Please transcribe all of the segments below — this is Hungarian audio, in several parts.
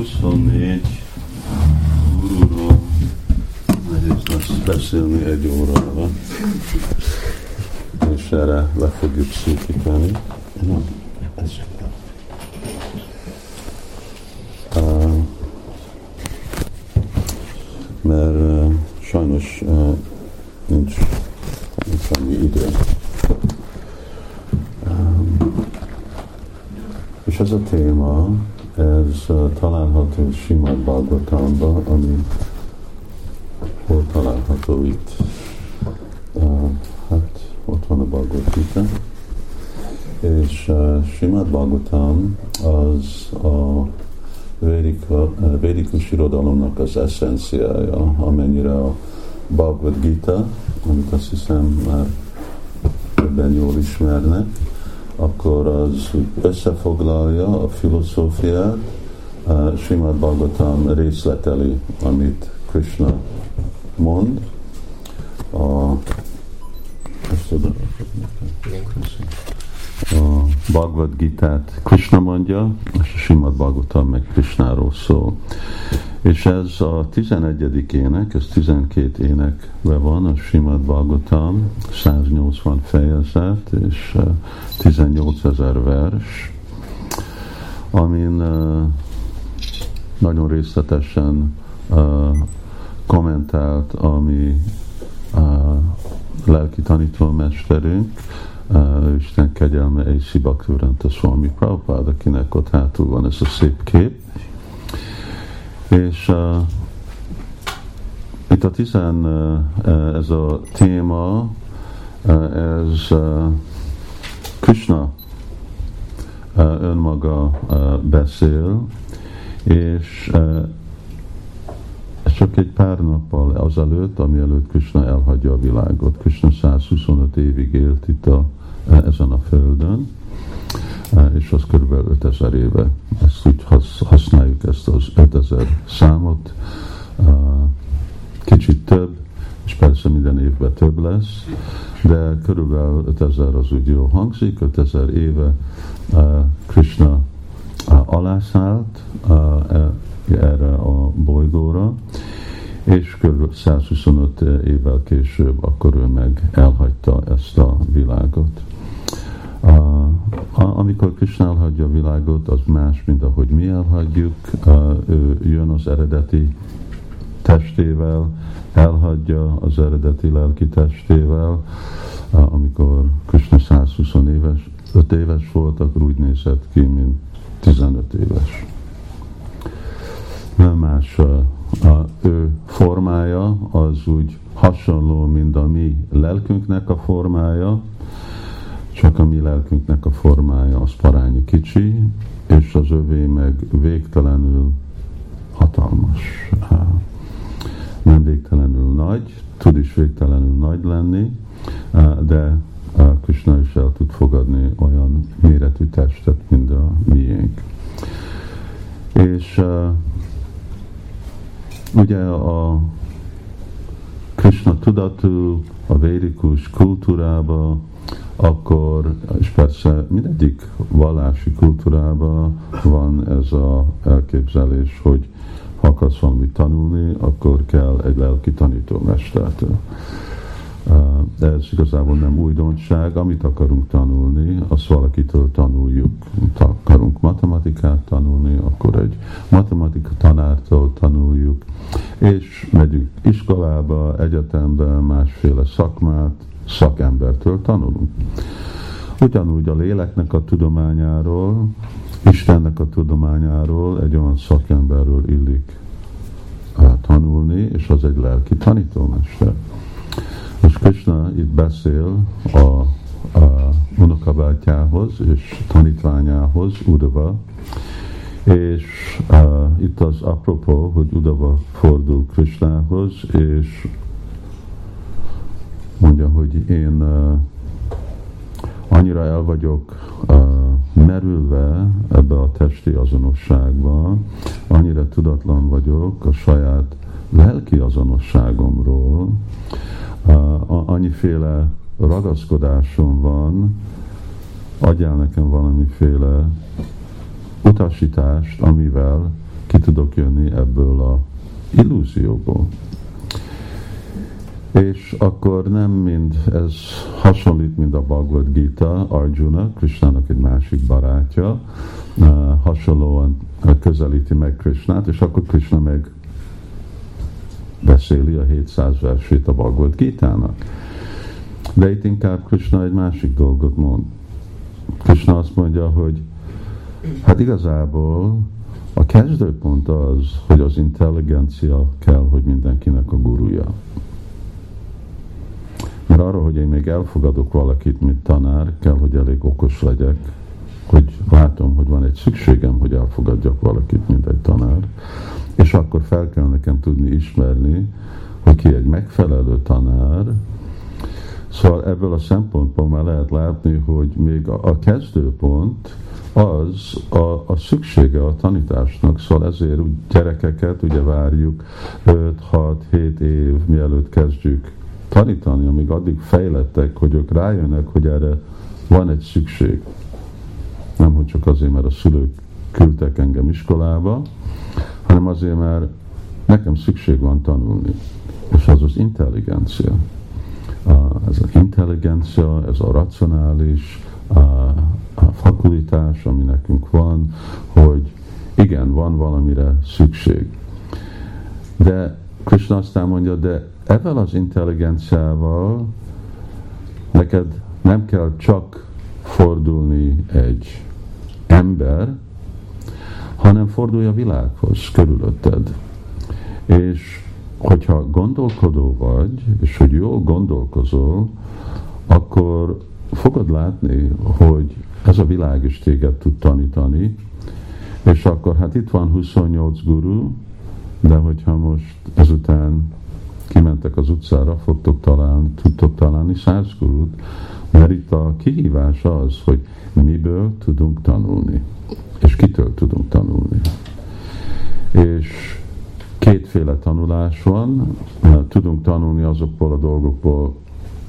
24 gurúról nehéz lesz beszélni egy órára, és erre le fogjuk szűkíteni. Nem, ez uh, mert uh, sajnos nincs, nincs annyi idő. És ez a téma, ez uh, található Simad Bhagavatamban, ami hol található itt? Uh, hát ott van a Bhagavad Gita. És uh, Simad Bhagavatam az a védika, védikus irodalomnak az eszenciája, amennyire a Bhagavad Gita, amit azt hiszem már többen jól ismernek, akkor az összefoglalja a filozófiát, a Srimad Bhagavatam részleteli, amit Krishna mond. A, a Bhagavad Gita-t Krishna mondja, és a Srimad Bhagavatam meg Krishnáról szól. És ez a 11. ének, ez 12 énekbe van, a Simad Bhagavatam, 180 fejezet és 18 ezer vers, amin nagyon részletesen kommentált ami lelki tanítómesterünk, Isten kegyelme egy Sibakturanta Swami Prabhupada, akinek ott hátul van ez a szép kép, és uh, itt a tizen, uh, ez a téma, uh, ez uh, Krishna uh, önmaga uh, beszél, és uh, csak egy pár nappal azelőtt, ami előtt Krishna elhagyja a világot. Krishna 125 évig élt itt a, ezen a földön, és az kb. 5000 éve. Ezt úgy használjuk ezt az 5000 számot, kicsit több, és persze minden évben több lesz, de körülbelül 5000 az úgy jó hangzik, 5000 éve Krishna alászállt e, erre a bolygóra, és kb. 125 évvel később akkor ő meg elhagyta ezt a világot. Amikor Krishna elhagyja a világot, az más, mint ahogy mi elhagyjuk. Ő jön az eredeti testével, elhagyja az eredeti lelki testével. Amikor Krishna 120 éves, 5 éves volt, akkor úgy nézett ki, mint 15 éves. Nem más a ő formája, az úgy hasonló, mint a mi lelkünknek a formája, csak a mi lelkünknek a formája az parányi kicsi, és az övé meg végtelenül hatalmas. Nem végtelenül nagy, tud is végtelenül nagy lenni, de Krishna is el tud fogadni olyan méretű testet, mint a miénk. És ugye a Krishna tudatú, a védikus kultúrába akkor, és persze mindegyik vallási kultúrában van ez az elképzelés, hogy ha akarsz valamit tanulni, akkor kell egy lelki tanítómestertől. De ez igazából nem újdonság, amit akarunk tanulni, azt valakitől tanuljuk. Ha akarunk matematikát tanulni, akkor egy matematika tanártól tanuljuk, és megyünk iskolába, egyetembe, másféle szakmát, szakembertől tanulunk. Ugyanúgy a léleknek a tudományáról, Istennek a tudományáról egy olyan szakemberről illik tanulni, és az egy lelki tanítómester. Most Krishna itt beszél a, a unokabátyához és tanítványához, Udava, és uh, itt az apropó, hogy Udava fordul Krishnához, és mondja, hogy én uh, annyira el vagyok uh, merülve ebbe a testi azonosságba, annyira tudatlan vagyok a saját lelki azonosságomról, annyiféle ragaszkodásom van, adjál nekem valamiféle utasítást, amivel ki tudok jönni ebből a illúzióból. És akkor nem mind, ez hasonlít, mint a Bhagavad Gita, Arjuna, Krishnának egy másik barátja, uh, hasonlóan közelíti meg Krishnát, és akkor Krishna meg beszéli a 700 versét a Bhagavad Gita-nak. De itt inkább Krishna egy másik dolgot mond. Krishna azt mondja, hogy hát igazából a kezdőpont az, hogy az intelligencia kell, hogy mindenkinek a gurúja. Mert arra, hogy én még elfogadok valakit, mint tanár, kell, hogy elég okos legyek, hogy látom, hogy van egy szükségem, hogy elfogadjak valakit, mint egy tanár, és akkor fel kell nekem tudni ismerni, hogy ki egy megfelelő tanár, Szóval ebből a szempontból már lehet látni, hogy még a, a kezdőpont az a, a szüksége a tanításnak, szóval ezért úgy gyerekeket ugye várjuk 5-6-7 év mielőtt kezdjük tanítani, amíg addig fejlettek, hogy ők rájönnek, hogy erre van egy szükség. Nem, hogy csak azért, mert a szülők küldtek engem iskolába, hanem azért, mert nekem szükség van tanulni. És az az intelligencia. Ez az intelligencia, ez a racionális fakultás, ami nekünk van, hogy igen, van valamire szükség. De Krishna aztán mondja, de ezzel az intelligenciával neked nem kell csak fordulni egy ember, hanem fordulj a világhoz körülötted. És hogyha gondolkodó vagy, és hogy jól gondolkozol, akkor fogod látni, hogy ez a világ is téged tud tanítani, és akkor hát itt van 28 guru, de hogyha most ezután kimentek az utcára, fogtok találni, tudtok találni száz gurút, mert itt a kihívás az, hogy miből tudunk tanulni, és kitől tudunk tanulni. És kétféle tanulás van, tudunk tanulni azokból a dolgokból,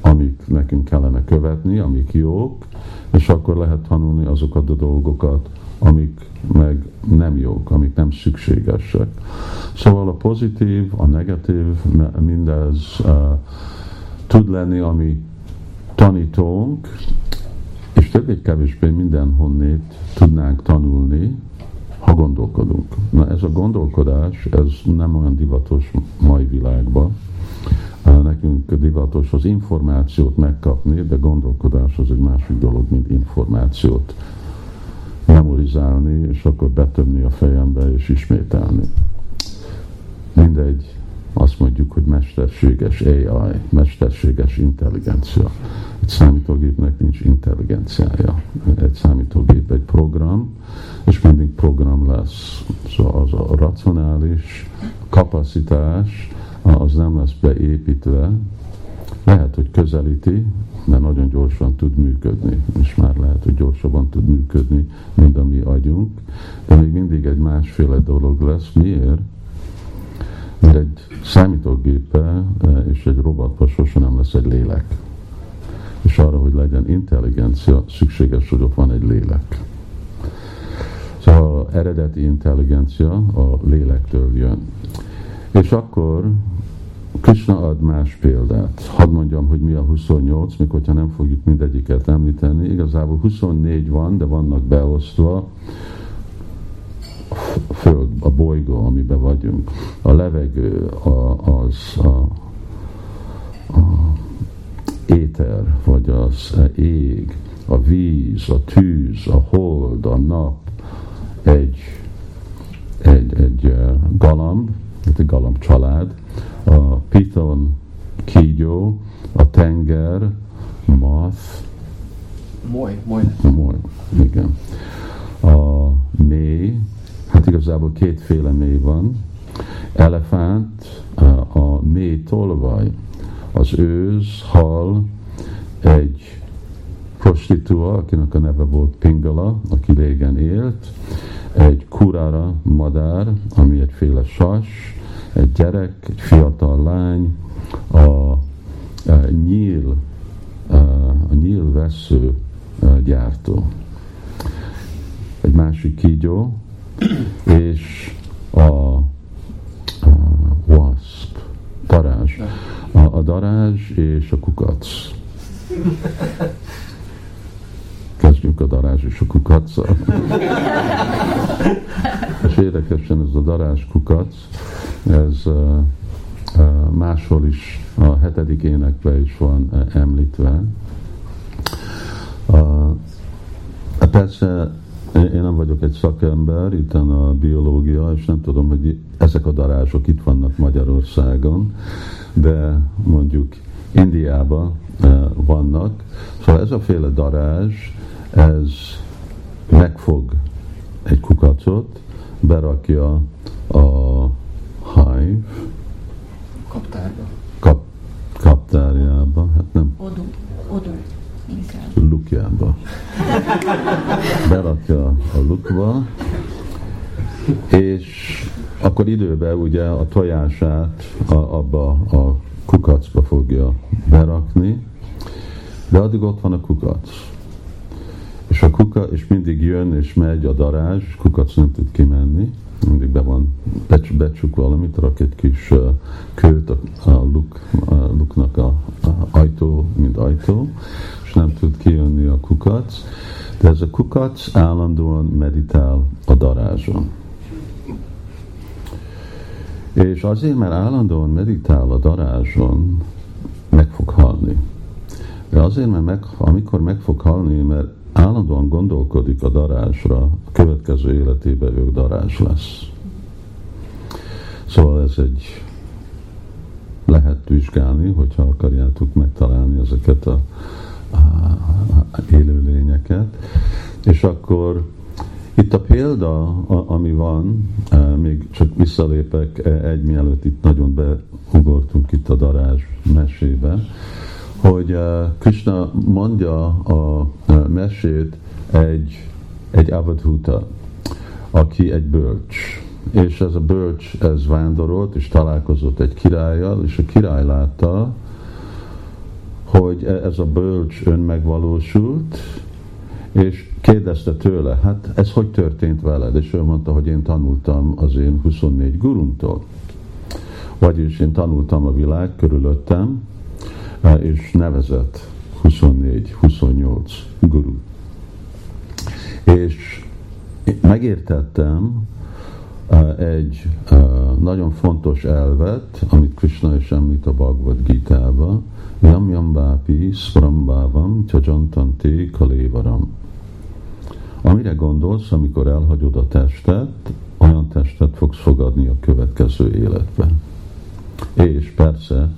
amik nekünk kellene követni, amik jók, és akkor lehet tanulni azokat a dolgokat, amik meg nem jók, amik nem szükségesek. Szóval a pozitív, a negatív, mindez uh, tud lenni, ami tanítónk, és többé-kevésbé mindenhonnét tudnánk tanulni, ha gondolkodunk. Na ez a gondolkodás, ez nem olyan divatos mai világban. Nekünk divatos az információt megkapni, de gondolkodás az egy másik dolog, mint információt memorizálni, és akkor betömni a fejembe és ismételni. Mindegy, azt mondjuk, hogy mesterséges AI, mesterséges intelligencia. Számítógépnek nincs intelligenciája. Egy számítógép egy program, és mindig program lesz. Szóval az a racionális kapacitás az nem lesz beépítve, lehet, hogy közelíti, mert nagyon gyorsan tud működni, és már lehet, hogy gyorsabban tud működni, mint a mi agyunk, de még mindig egy másféle dolog lesz. Miért? Mert egy számítógépe eh, és egy robotban sose nem lesz egy lélek. És arra, hogy legyen intelligencia, szükséges, hogy ott van egy lélek. Szóval eredeti intelligencia a lélektől jön. És akkor Krishna ad más példát. Hadd mondjam, hogy mi a 28, mikor hogyha nem fogjuk mindegyiket említeni. Igazából 24 van, de vannak beosztva. A föld, a bolygó, amiben vagyunk. A levegő, a, az a, a éter, vagy az ég, a víz, a tűz, a hold, a nap, egy, egy, egy galamb, egy galamb család, a piton kígyó, a tenger, moth, Moly, moly. Moly, igen. A mély, hát igazából kétféle mély van. Elefánt, a mély tolvaj, az őz, hal, egy prostitúa, akinek a neve volt Pingala, aki régen élt, egy kurára madár, ami egyféle sas, egy gyerek, egy fiatal lány, a, a nyíl, a nyílvesző gyártó. Egy másik kígyó, és a, a wasp, darázs. A, a darázs és a kukac. Kezdjünk a darázs és a kukacsal. és érdekesen ez a darázs kukac, ez uh, máshol is a hetedik énekben is van uh, említve. Uh, persze én nem vagyok egy szakember, itt a biológia, és nem tudom, hogy ezek a darázsok itt vannak Magyarországon, de mondjuk Indiában vannak. Szóval ez a féle darázs, ez megfog egy kukacot, berakja a hive, kaptárba. Kap, kaptárjába, hát nem. Odú, odú inkább. Lukjába. Berakja a lukba, és akkor időben ugye a tojását a, abba a kukacba fogja berakni, de addig ott van a kukac. És a kuka, és mindig jön és megy a darázs, kukac nem tud kimenni, mindig be van, becs, becsuk valamit, rak egy kis uh, kőt a, a, luk, a luknak a, a ajtó, mint ajtó, és nem tud kijönni a kukac, de ez a kukac állandóan meditál a darázson. És azért, mert állandóan meditál a darázson, meg fog halni. De azért, mert meg, amikor meg fog halni, mert állandóan gondolkodik a darásra, a következő életében ő darás lesz. Szóval ez egy lehet vizsgálni, hogyha akarjátok megtalálni ezeket a, a, a élőlényeket. És akkor itt a példa, ami van, még csak visszalépek egy mielőtt itt nagyon beugortunk itt a darázs mesébe, hogy Krishna mondja a mesét egy, egy avadhuta, aki egy bölcs. És ez a bölcs, ez vándorolt, és találkozott egy királlyal, és a király látta, hogy e, ez a bölcs önmegvalósult, és kérdezte tőle, hát ez hogy történt veled? És ő mondta, hogy én tanultam az én 24 gurumtól. Vagyis én tanultam a világ körülöttem, e, és nevezett 24-28 guru. És megértettem e, egy nagyon fontos elvet, amit Krishna is említ a Bhagavad Gita-ba, Yam Yam Bápi Sprambávam Tyajantanti Kalévaram. Amire gondolsz, amikor elhagyod a testet, olyan testet fogsz fogadni a következő életben. És persze,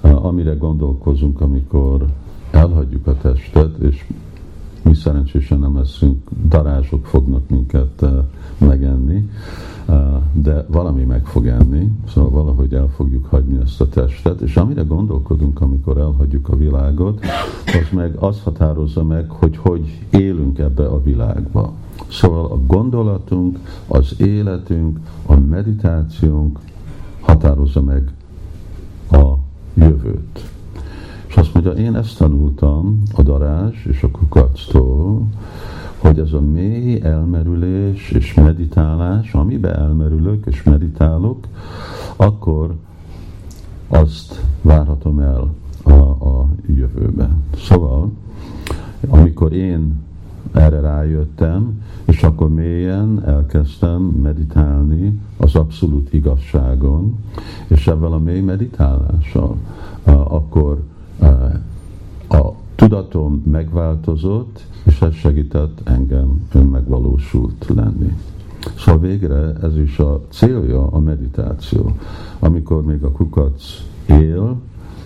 amire gondolkozunk, amikor elhagyjuk a testet, és mi szerencsésen nem leszünk, darázsok fognak minket megenni, de valami meg fog enni, szóval valahogy el fogjuk hagyni ezt a testet, és amire gondolkodunk, amikor elhagyjuk a világot, az meg az határozza meg, hogy hogy élünk ebbe a világba. Szóval a gondolatunk, az életünk, a meditációnk határozza meg a jövőt. És azt mondja, én ezt tanultam a darázs és a kukactól, hogy ez a mély elmerülés és meditálás, amiben elmerülök és meditálok, akkor azt várhatom el a, a jövőbe. Szóval, amikor én erre rájöttem, és akkor mélyen elkezdtem meditálni az abszolút igazságon, és ebben a mély meditálással, akkor a tudatom megváltozott, és ez segített engem önmegvalósult lenni. Szóval végre ez is a célja a meditáció. Amikor még a kukac él,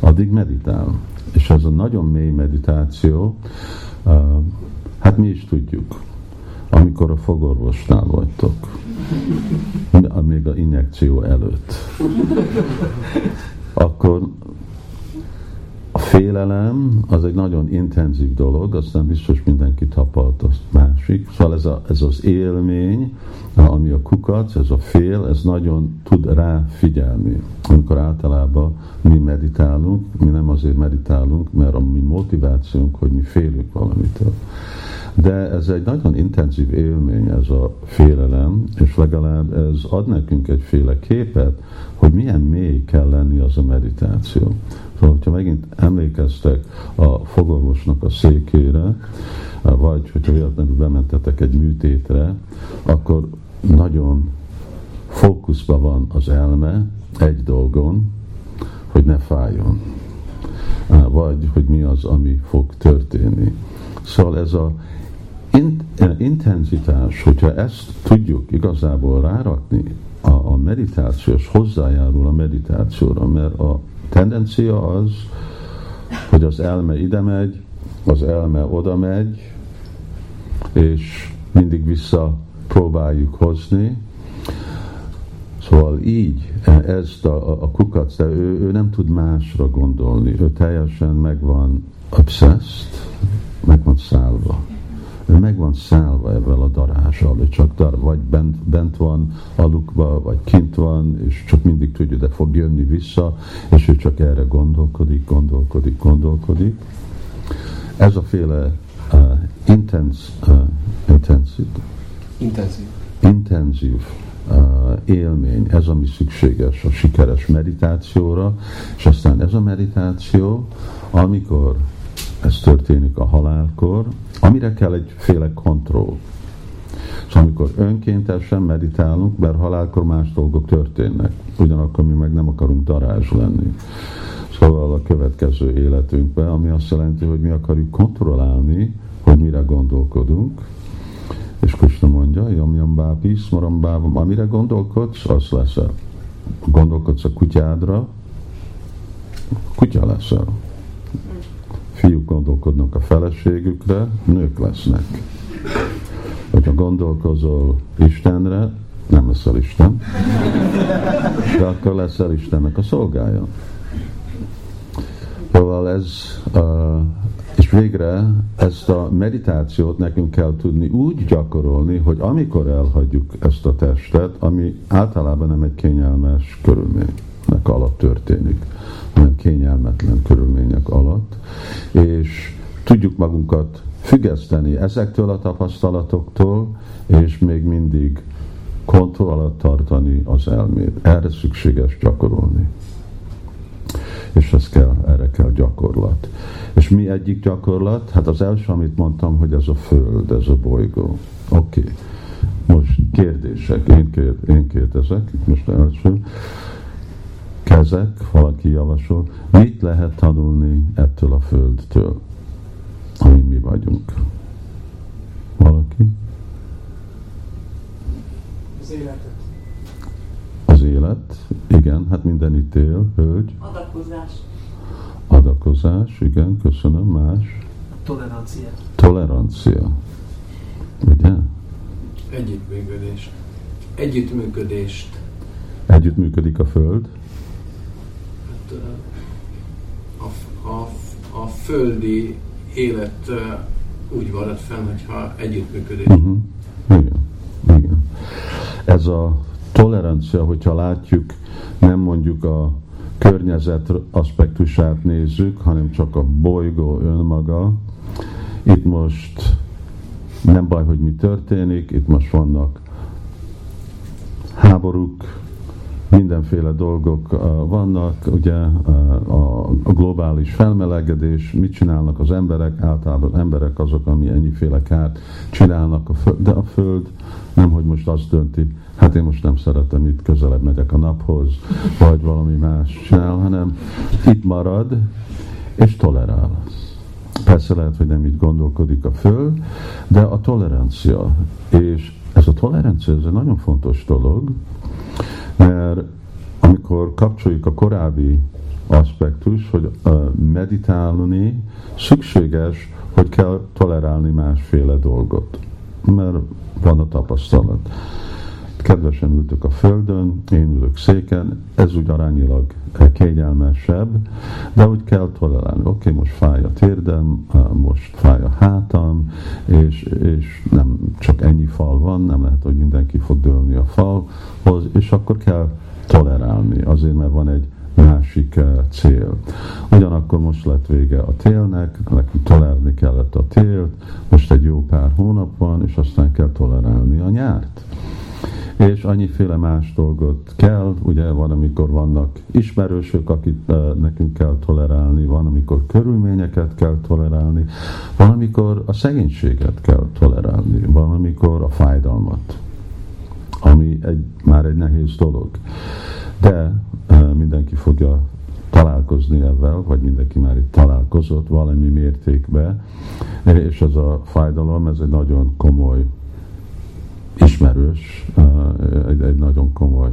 addig meditál. És ez a nagyon mély meditáció, hát mi is tudjuk, amikor a fogorvosnál vagytok, még a injekció előtt, akkor félelem az egy nagyon intenzív dolog, aztán biztos mindenki tapalt a másik. Szóval ez, a, ez az élmény, ami a kukac, ez a fél, ez nagyon tud rá figyelni. Amikor általában mi meditálunk, mi nem azért meditálunk, mert a mi motivációnk, hogy mi félünk valamitől. De ez egy nagyon intenzív élmény, ez a félelem, és legalább ez ad nekünk egyféle képet, hogy milyen mély kell lenni az a meditáció. Szóval, hogyha megint emlékeztek a fogorvosnak a székére, vagy hogyha véletlenül bementetek egy műtétre, akkor nagyon fókuszban van az elme egy dolgon, hogy ne fájjon. Vagy, hogy mi az, ami fog történni. Szóval ez a intenzitás, hogyha ezt tudjuk igazából rárakni a, a meditáció, és hozzájárul a meditációra, mert a tendencia az, hogy az elme ide megy, az elme oda megy, és mindig vissza próbáljuk hozni. Szóval így, ezt a, a kukac, de ő, ő nem tud másra gondolni, ő teljesen meg van obsessed, meg van szállva ő meg van szállva ebben a darással, ő csak dar, vagy bent, bent van alukba, vagy kint van, és csak mindig tudja, de fog jönni vissza, és ő csak erre gondolkodik, gondolkodik, gondolkodik. Ez a féle uh, intenz, uh, intenzív, intenzív, intenzív uh, élmény, ez ami szükséges a sikeres meditációra, és aztán ez a meditáció, amikor ez történik a halálkor, amire kell egyféle kontroll. Szóval amikor önkéntesen meditálunk, mert halálkor más dolgok történnek, ugyanakkor mi meg nem akarunk darázs lenni. Szóval a következő életünkben, ami azt jelenti, hogy mi akarjuk kontrollálni, hogy mire gondolkodunk, és Krishna mondja, jam bápi, smaram bávam, amire gondolkodsz, az leszel. Gondolkodsz a kutyádra, kutya leszel fiúk gondolkodnak a feleségükre, nők lesznek. Hogyha gondolkozol Istenre, nem leszel Isten, de akkor leszel Istennek a szolgája. Szóval ez, és végre ezt a meditációt nekünk kell tudni úgy gyakorolni, hogy amikor elhagyjuk ezt a testet, ami általában nem egy kényelmes körülménynek alatt történik, hanem kényelmetlen körülmények alatt, és tudjuk magunkat függeszteni ezektől a tapasztalatoktól, és még mindig kontroll alatt tartani az elmét. Erre szükséges gyakorolni. És ez kell, erre kell gyakorlat. És mi egyik gyakorlat? Hát az első, amit mondtam, hogy ez a Föld, ez a bolygó. Oké. Okay. Most kérdések. Én, kérd, én kérdezek. Most első kezek, valaki javasol, mit lehet tanulni ettől a földtől, amin mi vagyunk? Valaki? Az életet. Az élet, igen, hát minden itt él, hölgy. Adakozás. Adakozás, igen, köszönöm, más. Tolerancia. Tolerancia. Ugye? Együttműködés. Együttműködést. Együttműködik a Föld. A, a, a földi élet úgy marad fenn, hogyha együttműködés. Uh-huh. Igen. Igen. Ez a tolerancia, hogyha látjuk, nem mondjuk a környezet aspektusát nézzük, hanem csak a bolygó önmaga. Itt most nem baj, hogy mi történik, itt most vannak háborúk, mindenféle dolgok vannak, ugye a globális felmelegedés, mit csinálnak az emberek, általában az emberek azok, ami ennyiféle kárt csinálnak, a föld, de a Föld nem, hogy most azt dönti, hát én most nem szeretem, itt közelebb megyek a naphoz, vagy valami más csinál, hanem itt marad, és tolerál. Persze lehet, hogy nem így gondolkodik a Föld, de a tolerancia, és ez a tolerancia, ez egy nagyon fontos dolog, mert amikor kapcsoljuk a korábbi aspektus, hogy meditálni szükséges, hogy kell tolerálni másféle dolgot, mert van a tapasztalat. Kedvesen ültök a földön, én ülök széken, ez úgy arányilag kényelmesebb, de úgy kell tolerálni. Oké, okay, most fáj a térdem, most fáj a hátam, és, és nem csak ennyi fal van, nem lehet, hogy mindenki fog dőlni a falhoz, és akkor kell tolerálni, azért, mert van egy másik eh, cél. Ugyanakkor most lett vége a télnek, nekünk tolerálni kellett a télt, most egy jó pár hónap van, és aztán kell tolerálni a nyárt. És annyiféle más dolgot kell, ugye van, amikor vannak ismerősök, akit uh, nekünk kell tolerálni, van, amikor körülményeket kell tolerálni, van, amikor a szegénységet kell tolerálni, van, amikor a fájdalmat, ami egy, már egy nehéz dolog. De mindenki fogja találkozni ebben, vagy mindenki már itt találkozott valami mértékben, és ez a fájdalom, ez egy nagyon komoly, ismerős, egy, egy nagyon komoly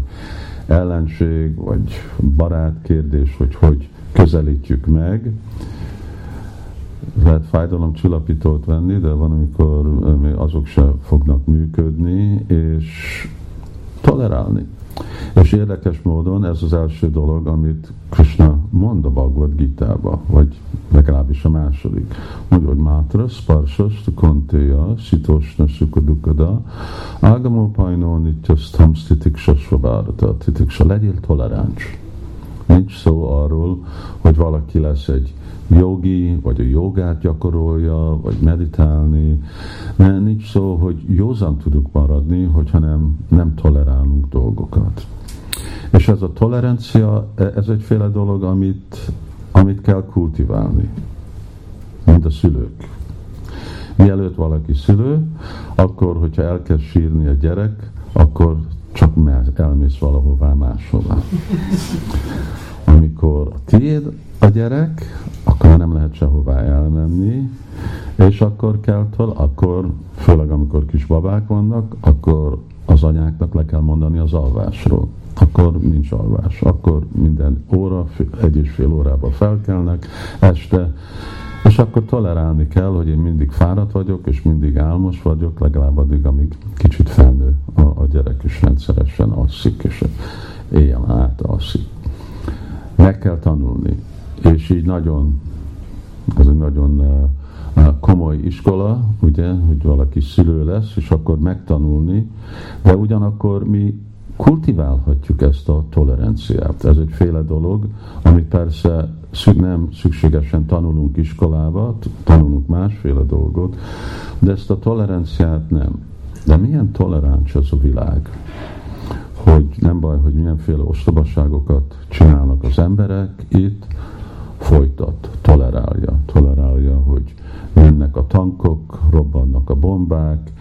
ellenség, vagy barát kérdés, hogy hogy közelítjük meg. Lehet fájdalomcsillapítót venni, de van, amikor még azok se fognak működni, és tolerálni. És érdekes módon ez az első dolog, amit Krishna mond a Bhagavad Gita-ba, vagy legalábbis a második. Mondja, hogy Mátra, Sparsas, Kontéja, Sitosna, Sukadukada, Ágamó Pajnó, Nitya, Stam, Titiksa, Svabárata, Titiksa, legyél toleráns. Nincs szó arról, hogy valaki lesz egy jogi, vagy a jogát gyakorolja, vagy meditálni. Mert nincs szó, hogy józan tudunk maradni, hogyha nem, nem tolerálunk dolgokat. És ez a tolerancia, ez egyféle dolog, amit, amit kell kultiválni, mint a szülők. Mielőtt valaki szülő, akkor, hogyha elkezd sírni a gyerek, akkor csak elmész valahová máshová. Amikor a tiéd a gyerek, akkor nem lehet sehová elmenni, és akkor kell, akkor, főleg amikor kis babák vannak, akkor az anyáknak le kell mondani az alvásról. Akkor nincs alvás. Akkor minden óra, egy és fél órában felkelnek, este, és akkor tolerálni kell, hogy én mindig fáradt vagyok, és mindig álmos vagyok, legalább addig, amíg kicsit felnő a, a gyerek, és rendszeresen alszik, és éjjel át alszik. Meg kell tanulni és így nagyon, ez egy nagyon komoly iskola, ugye, hogy valaki szülő lesz, és akkor megtanulni, de ugyanakkor mi kultiválhatjuk ezt a toleranciát. Ez egy féle dolog, amit persze nem szükségesen tanulunk iskolába, tanulunk másféle dolgot, de ezt a toleranciát nem. De milyen toleráns ez a világ? Hogy nem baj, hogy milyenféle ostobaságokat csinálnak az emberek itt, folytat, tolerálja, tolerálja, hogy jönnek a tankok, robbannak a bombák,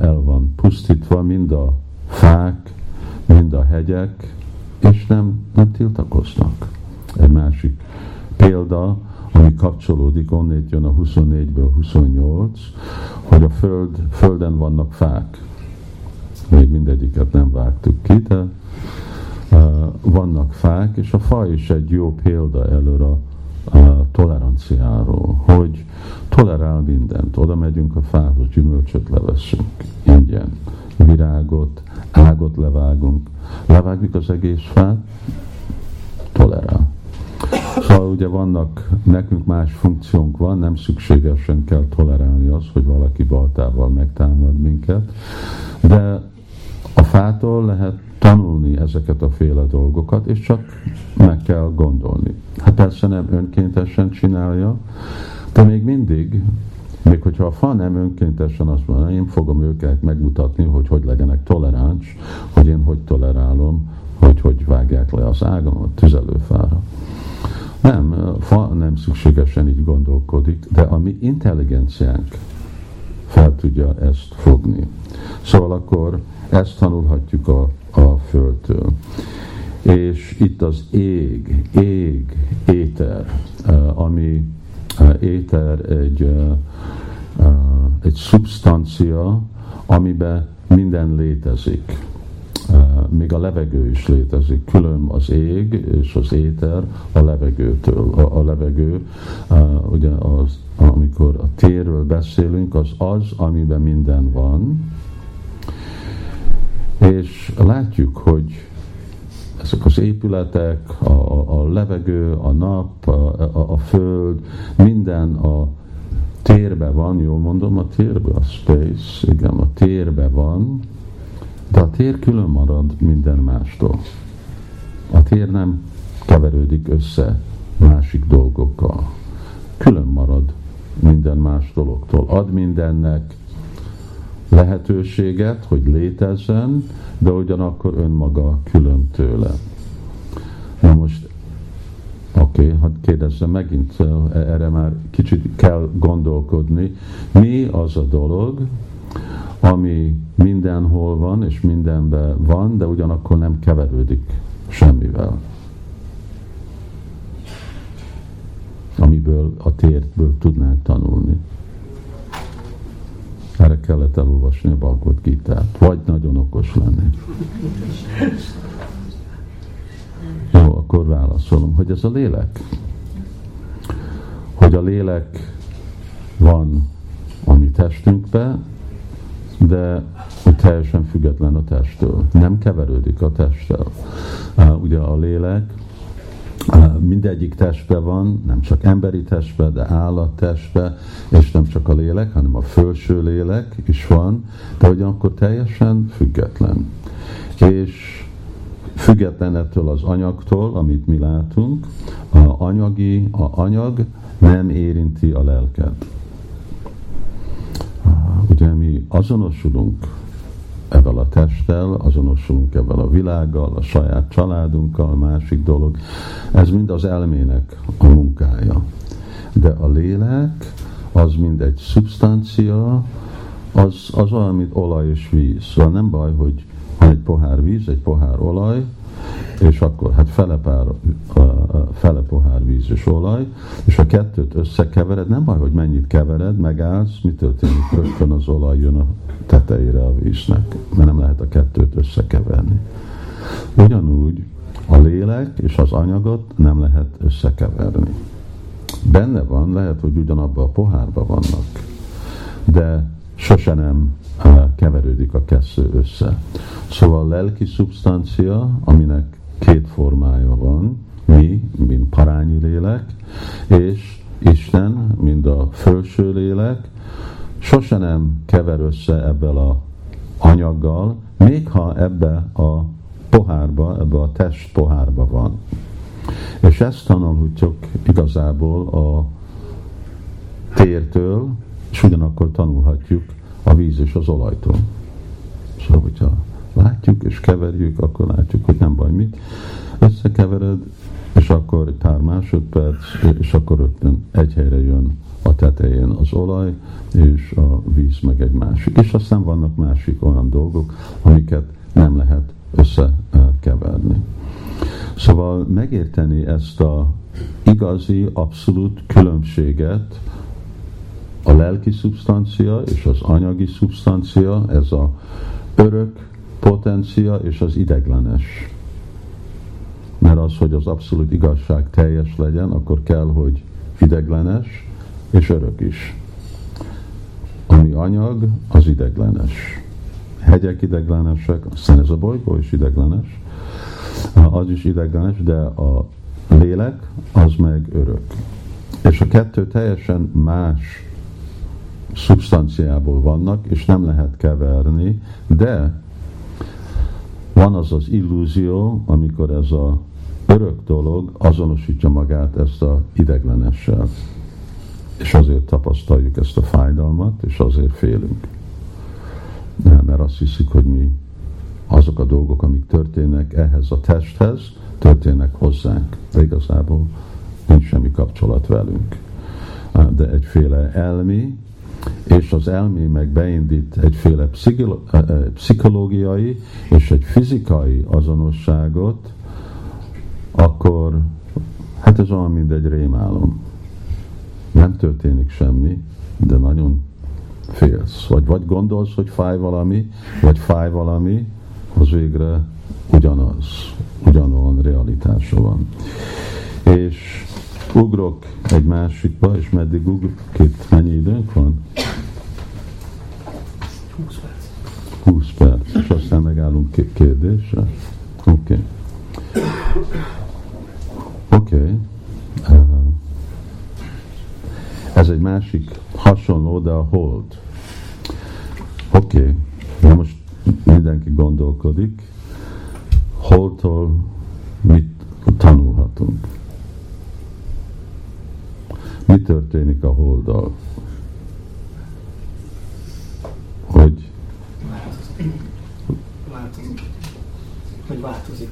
el van pusztítva mind a fák, mind a hegyek, és nem, nem tiltakoznak. Egy másik példa, ami kapcsolódik, onnét jön a 24-ből 28, hogy a föld, földen vannak fák. Még mindegyiket nem vágtuk ki, de vannak fák, és a fa is egy jó példa előre a, a toleranciáról, hogy tolerál mindent. Oda megyünk a fához, gyümölcsöt leveszünk, ingyen, virágot, ágot levágunk, levágjuk az egész fát, tolerál. Szóval ugye vannak, nekünk más funkciónk van, nem szükségesen kell tolerálni azt, hogy valaki baltával megtámad minket, de a fától lehet tanulni ezeket a féle dolgokat, és csak meg kell gondolni. Hát persze nem önkéntesen csinálja, de még mindig, még hogyha a fa nem önkéntesen azt mondja, én fogom őket megmutatni, hogy hogy legyenek toleráns, hogy én hogy tolerálom, hogy hogy vágják le az ágamat tüzelőfára. Nem, fa nem szükségesen így gondolkodik, de a mi intelligenciánk fel tudja ezt fogni. Szóval akkor ezt tanulhatjuk a a földtől. És itt az ég, ég, éter, eh, ami eh, éter egy, eh, egy szubstancia, amiben minden létezik. Még a levegő is létezik, külön az ég és az éter a levegőtől. A, a levegő, ugye az, amikor a térről beszélünk, az az, amiben minden van, És látjuk, hogy ezek az épületek, a, a, levegő, a nap, a, a, a föld, minden a térbe van, jól mondom, a térbe, a space, igen, a térbe van, de a tér külön marad minden mástól. A tér nem keverődik össze másik dolgokkal. Külön marad minden más dologtól. Ad mindennek lehetőséget, hogy létezzen, de ugyanakkor önmaga külön tőle. Na most, oké, okay, hát kérdezzem megint, erre már kicsit kell gondolkodni. Mi az a dolog, ami mindenhol van, és mindenben van, de ugyanakkor nem keverődik semmivel. Amiből a tértből tudnánk tanulni. Erre kellett elolvasni a Bhagavad gita vagy nagyon okos lenni. Jó, akkor válaszolom, hogy ez a lélek. Hogy a lélek van a mi testünkbe, de teljesen független a testtől. Nem keverődik a testtel. Ugye a lélek mindegyik testben van, nem csak emberi testben, de állattestben, és nem csak a lélek, hanem a felső lélek is van, de ugyanakkor teljesen független. És független ettől az anyagtól, amit mi látunk, a anyagi, a anyag nem érinti a lelket. Ugye mi azonosulunk ebben a testtel, azonosulunk ebben a világgal, a saját családunkkal, másik dolog. Ez mind az elmének a munkája. De a lélek az mind egy szubstancia, az, az olyan, mint olaj és víz. Szóval nem baj, hogy van egy pohár víz, egy pohár olaj, és akkor hát fele, pár, fele pohár víz és olaj, és a kettőt összekevered, nem baj, hogy mennyit kevered, megállsz, mi történik? Rögtön az olaj jön a tetejére a víznek, mert nem lehet a kettőt összekeverni. Ugyanúgy a lélek és az anyagot nem lehet összekeverni. Benne van, lehet, hogy ugyanabban a pohárban vannak, de sose nem keverődik a kettő össze. Szóval a lelki szubstancia, aminek két formája van, mi, mint parányi lélek, és Isten, mint a felső lélek, sose nem kever össze ebből a anyaggal, még ha ebbe a pohárba, ebbe a test pohárba van. És ezt tanulhatjuk igazából a tértől, és ugyanakkor tanulhatjuk a víz és az olajtól. Szóval, hogyha látjuk és keverjük, akkor látjuk, hogy nem baj mit. Összekevered, és akkor pár másodperc, és akkor rögtön egy helyre jön a tetején az olaj, és a víz meg egy másik. És aztán vannak másik olyan dolgok, amiket nem lehet összekeverni. Szóval megérteni ezt a igazi, abszolút különbséget, a lelki szubstancia és az anyagi szubstancia, ez a örök potencia és az ideglenes. Mert az, hogy az abszolút igazság teljes legyen, akkor kell, hogy ideglenes és örök is. Ami anyag, az ideglenes. Hegyek ideglenesek, aztán ez a bolygó is ideglenes, az is ideglenes, de a lélek az meg örök. És a kettő teljesen más szubstanciából vannak, és nem lehet keverni, de van az az illúzió, amikor ez a örök dolog azonosítja magát ezt a ideglenessel. És azért tapasztaljuk ezt a fájdalmat, és azért félünk. Mert azt hiszik, hogy mi azok a dolgok, amik történnek ehhez a testhez, történnek hozzánk. De igazából nincs semmi kapcsolat velünk. De egyféle elmi, és az elmé meg beindít egyféle pszichológiai és egy fizikai azonosságot, akkor hát ez olyan, mint egy rémálom. Nem történik semmi, de nagyon félsz. Vagy, vagy gondolsz, hogy fáj valami, vagy fáj valami, az végre ugyanaz, ugyanolyan realitása van. És ugrok egy másikba, és meddig ugrok? Két, mennyi időnk van? 20 perc. 20 perc, és aztán megállunk ké- kérdésre. Oké. Okay. Oké. Okay. Uh, ez egy másik hasonló, de a hold. Oké. Okay. Na most mindenki gondolkodik. Holdtól mit tanulhatunk? Mi történik a holddal? Hogy Változik. Hogy változik.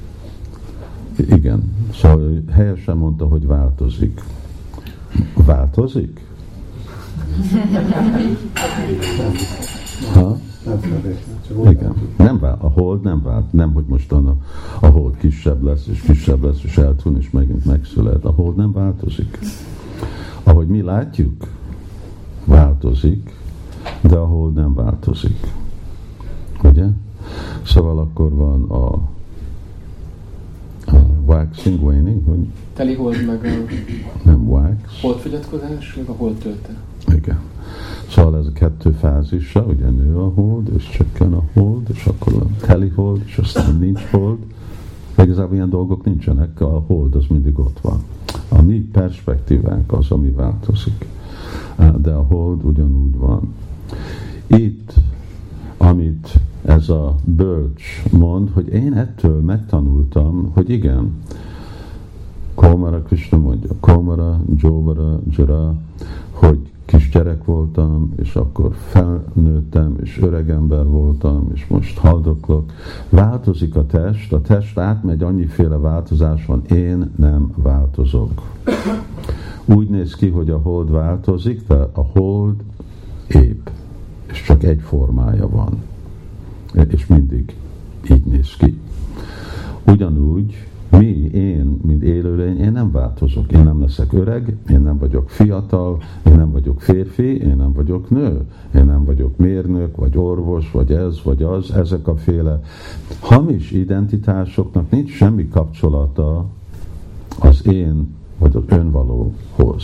igen, szóval helyesen mondta, hogy változik. Változik? Ha? Igen, nem vál, a hold nem vált, nem, hogy mostan a, hold kisebb lesz, és kisebb lesz, és eltűn, és megint megszület. A hold nem változik. Ahogy mi látjuk, változik, de a hold nem változik. Ugye? Szóval akkor van a waxing, waning, hogy Teli hold meg a nem wax, holdfogyatkozás, meg a hold tölte. igen. Szóval ez a kettő fázisa, ugye nő a hold, és csökken a hold, és akkor a teli hold, és aztán nincs hold. De igazából ilyen dolgok nincsenek, a hold az mindig ott van. A mi perspektívánk az, ami változik. De a hold ugyanúgy van. Itt, amit ez a bölcs mond, hogy én ettől megtanultam, hogy igen, Komara Krishna mondja, Komara, Jovara, Jara, hogy kisgyerek voltam, és akkor felnőttem, és öreg ember voltam, és most haldoklok. Változik a test, a test átmegy, annyiféle változás van, én nem változok. Úgy néz ki, hogy a hold változik, de a hold épp, és csak egy formája van. És mindig így néz ki. Ugyanúgy mi, én, mint élőlény, én nem változok. Én nem leszek öreg, én nem vagyok fiatal, én nem vagyok férfi, én nem vagyok nő, én nem vagyok mérnök, vagy orvos, vagy ez, vagy az. Ezek a féle hamis identitásoknak nincs semmi kapcsolata az én, vagy az önvalóhoz.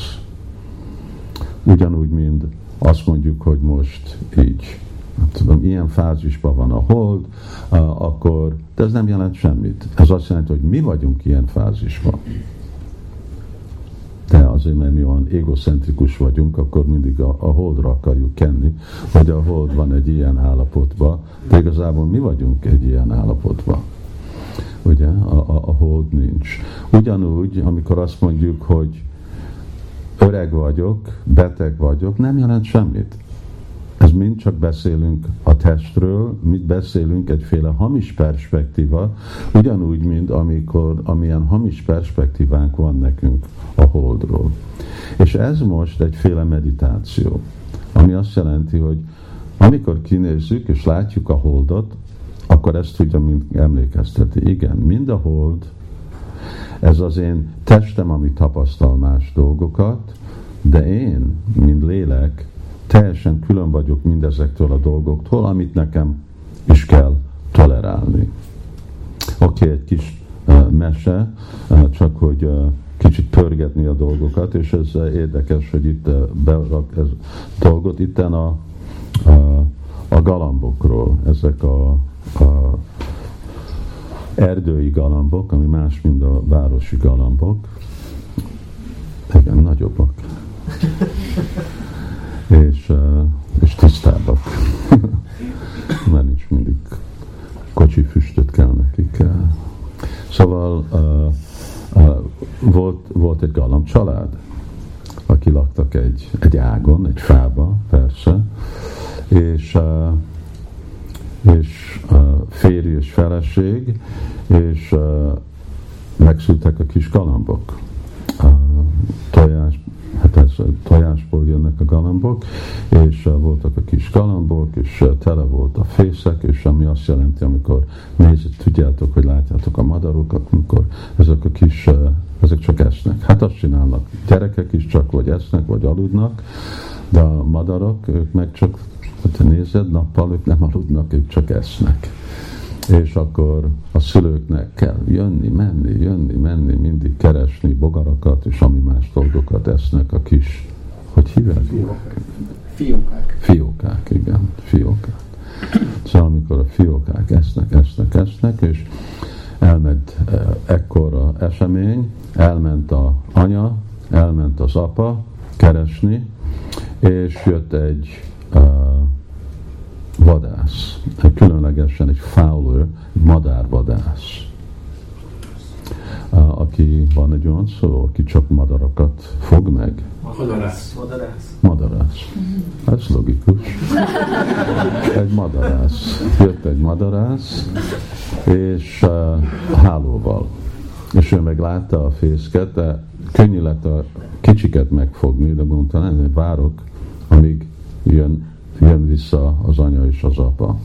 Ugyanúgy, mint azt mondjuk, hogy most így tudom, ilyen fázisban van a hold, akkor, de ez nem jelent semmit. Ez azt jelenti, hogy mi vagyunk ilyen fázisban. De azért, mert mi olyan egocentrikus vagyunk, akkor mindig a, a holdra akarjuk kenni, hogy a hold van egy ilyen állapotban, de igazából mi vagyunk egy ilyen állapotban. Ugye, a, a, a hold nincs. Ugyanúgy, amikor azt mondjuk, hogy öreg vagyok, beteg vagyok, nem jelent semmit. Ez mind csak beszélünk a testről, mit beszélünk egyféle hamis perspektíva, ugyanúgy, mint amikor, amilyen hamis perspektívánk van nekünk a holdról. És ez most egyféle meditáció, ami azt jelenti, hogy amikor kinézzük és látjuk a holdot, akkor ezt tudja mind emlékezteti. Igen, mind a hold, ez az én testem, ami tapasztal más dolgokat, de én, mint lélek, teljesen külön vagyok mindezektől a dolgoktól, amit nekem is kell tolerálni. Oké, okay, egy kis uh, mese, uh, csak hogy uh, kicsit pörgetni a dolgokat, és ez érdekes, hogy itt berak ez dolgot, itten a, a, a galambokról, ezek a, a erdői galambok, ami más, mint a városi galambok. Igen, nagyobbak és, és tisztábbak. Mert nincs mindig kocsi füstöt kell nekik. Szóval uh, uh, volt, volt egy galamb család, aki laktak egy, egy ágon, egy fába, persze, és, uh, és uh, férj és feleség, és uh, megszültek a kis galambok. Uh, tojás, hát ez tojásból jönnek a galambok, és uh, voltak a kis galambok, és uh, tele volt a fészek, és ami azt jelenti, amikor nézzük, tudjátok, hogy látjátok a madarokat, amikor ezek a kis, uh, ezek csak esznek. Hát azt csinálnak. Gyerekek is csak vagy esznek, vagy aludnak, de a madarak, ők meg csak, ha te nézed, nappal ők nem aludnak, ők csak esznek és akkor a szülőknek kell jönni, menni, jönni, menni, mindig keresni bogarakat, és ami más dolgokat esznek a kis, hogy hívják? Fiókák. Fiókák, igen, fiókák. Szóval amikor a fiókák esznek, esznek, esznek, és elment eh, ekkora esemény, elment a anya, elment az apa keresni, és jött egy uh, vadász, egy különlegesen egy fowler, madárvadász, aki van egy olyan szó, aki csak madarakat fog meg. Madarász. Madarász. Madarász. Ez logikus. Egy madarász. Jött egy madarász, és uh, hálóval. És ő meg látta a fészket, de könnyű lett a kicsiket megfogni, de mondta, nem, várok, amíg jön, jön vissza az anya és az apa.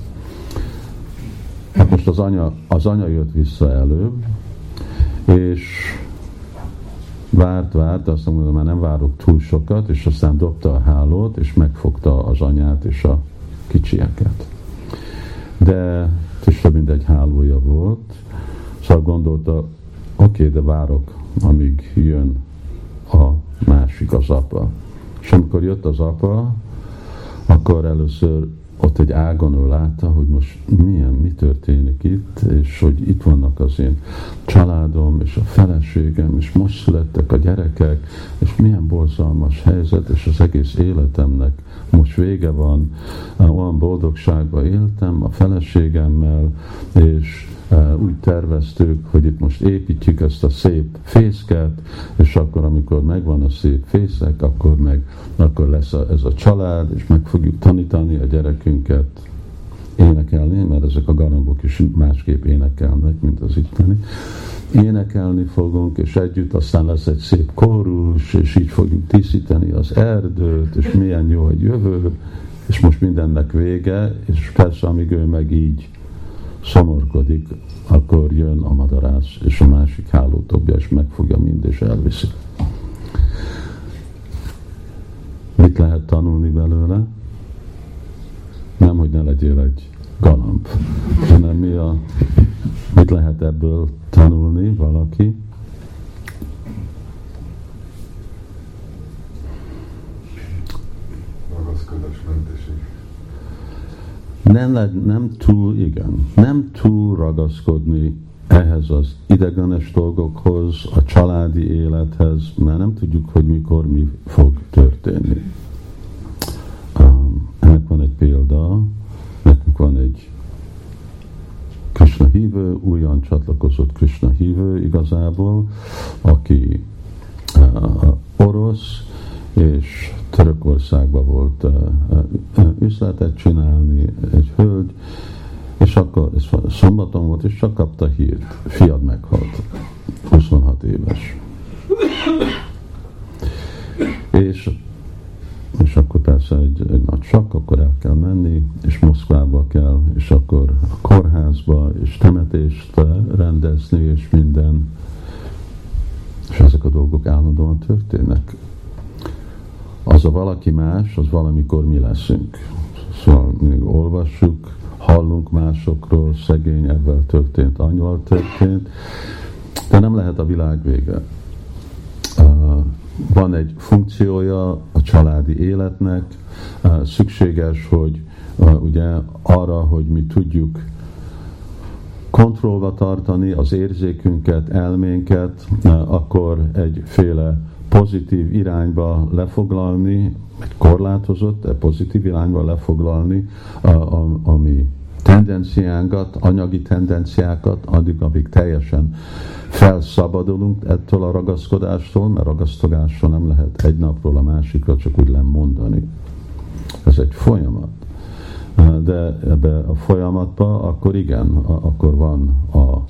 Hát most az anya, az anya jött vissza előbb, és várt, várt, azt mondom, már nem várok túl sokat, és aztán dobta a hálót, és megfogta az anyát és a kicsieket. De több mint egy hálója volt, szóval gondolta, oké, okay, de várok, amíg jön a másik, az apa. És amikor jött az apa, akkor először ott egy ágon ő látta, hogy most milyen, mi történik itt, és hogy itt vannak az én családom, és a feleségem, és most születtek a gyerekek, és milyen borzalmas helyzet, és az egész életemnek most vége van, olyan boldogságban éltem a feleségemmel, és úgy terveztük, hogy itt most építjük ezt a szép fészket, és akkor, amikor megvan a szép fészek, akkor meg akkor lesz a, ez a család, és meg fogjuk tanítani a gyerekünket énekelni, mert ezek a galambok is másképp énekelnek, mint az itteni. Énekelni fogunk, és együtt aztán lesz egy szép kórus, és így fogjuk tisztítani az erdőt, és milyen jó egy jövő, és most mindennek vége, és persze, amíg ő meg így szomorkodik, akkor jön a madarász, és a másik háló dobja, és megfogja mind, és elviszi. Mit lehet tanulni belőle? Nem, hogy ne legyél egy galamb, hanem mi a, mit lehet ebből tanulni valaki? Nem, nem túl, igen, nem túl ragaszkodni ehhez az idegenes dolgokhoz, a családi élethez, mert nem tudjuk, hogy mikor mi fog történni. Um, ennek van egy példa, nekünk van egy Krishna hívő, újan csatlakozott Krishna hívő igazából, aki uh, orosz, és Törökországban volt üzletet csinálni, egy hölgy, és akkor ez szombaton volt, és csak kapta hírt, fiad meghalt, 26 éves. És, és akkor persze egy, egy nagy sok, akkor el kell menni, és Moszkvába kell, és akkor a kórházba, és temetést rendezni, és minden. És ezek a dolgok állandóan történnek. Az a valaki más, az valamikor mi leszünk. Szóval mindig olvassuk, hallunk másokról, szegény ebben történt, annyival történt, de nem lehet a világ vége. Van egy funkciója a családi életnek, szükséges, hogy ugye arra, hogy mi tudjuk kontrollba tartani az érzékünket, elménket, akkor egyféle pozitív irányba lefoglalni, egy korlátozott, de pozitív irányba lefoglalni, a, a, ami tendenciánkat, anyagi tendenciákat, addig, amíg teljesen felszabadulunk ettől a ragaszkodástól, mert ragaszkodással nem lehet egy napról a másikra csak úgy lemondani. Ez egy folyamat. De ebbe a folyamatban akkor igen, akkor van a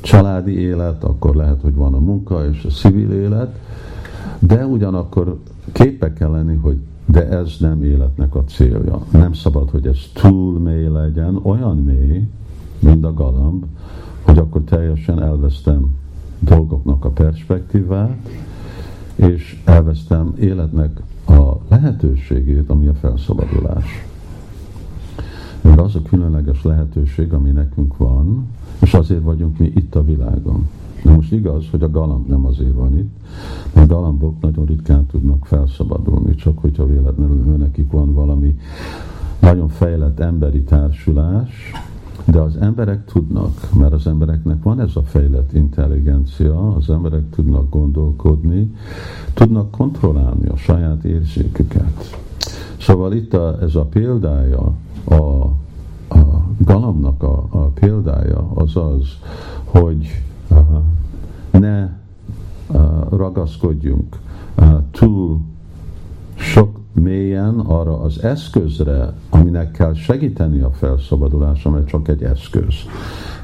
családi élet, akkor lehet, hogy van a munka és a civil élet, de ugyanakkor képek kell lenni, hogy de ez nem életnek a célja. Nem szabad, hogy ez túl mély legyen, olyan mély, mint a galamb, hogy akkor teljesen elvesztem dolgoknak a perspektívát, és elvesztem életnek a lehetőségét, ami a felszabadulás. Mert az a különleges lehetőség, ami nekünk van, és azért vagyunk mi itt a világon. De most igaz, hogy a galamb nem azért van itt, mert a galambok nagyon ritkán tudnak felszabadulni, csak hogyha véletlenül nekik van valami nagyon fejlett emberi társulás, de az emberek tudnak, mert az embereknek van ez a fejlett intelligencia, az emberek tudnak gondolkodni, tudnak kontrollálni a saját érzéküket. Szóval itt a, ez a példája, a, a galamnak a, a példája az az, hogy ne ragaszkodjunk túl sok mélyen arra az eszközre, aminek kell segíteni a felszabadulásra, mert csak egy eszköz.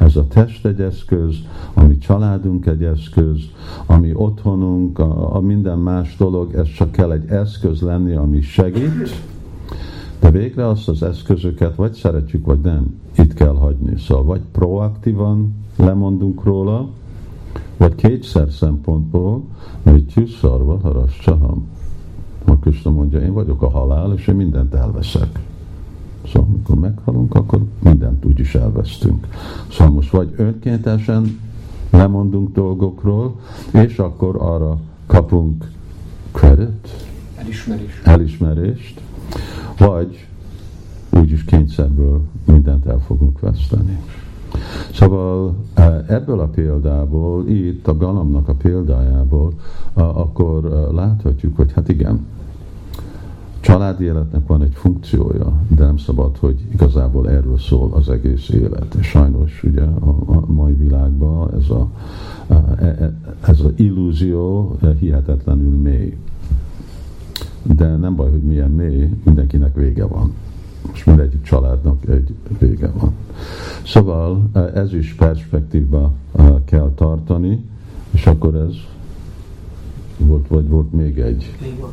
Ez a test egy eszköz, ami családunk egy eszköz, ami otthonunk, a, a minden más dolog, ez csak kell egy eszköz lenni, ami segít, de végre azt az eszközöket vagy szeretjük, vagy nem, itt kell hagyni. Szóval vagy proaktívan lemondunk róla, vagy kétszer szempontból, mert szarva haras csaham a Krishna mondja, én vagyok a halál, és én mindent elveszek. Szóval amikor meghalunk, akkor mindent úgyis elvesztünk. Szóval most vagy önkéntesen lemondunk dolgokról, és akkor arra kapunk credit, Elismerés. elismerést, vagy úgyis kényszerből mindent el fogunk veszteni. Szóval e, ebből a példából, itt a galamnak a példájából, akkor e, láthatjuk, hogy hát igen, családi életnek van egy funkciója, de nem szabad, hogy igazából erről szól az egész élet. És sajnos ugye a, a mai világban ez a, e, ez az illúzió hihetetlenül mély. De nem baj, hogy milyen mély, mindenkinek vége van. És mindegyik családnak egy vége van. Szóval e, ez is perspektívba kell tartani, és akkor ez volt, vagy volt még egy. Még van.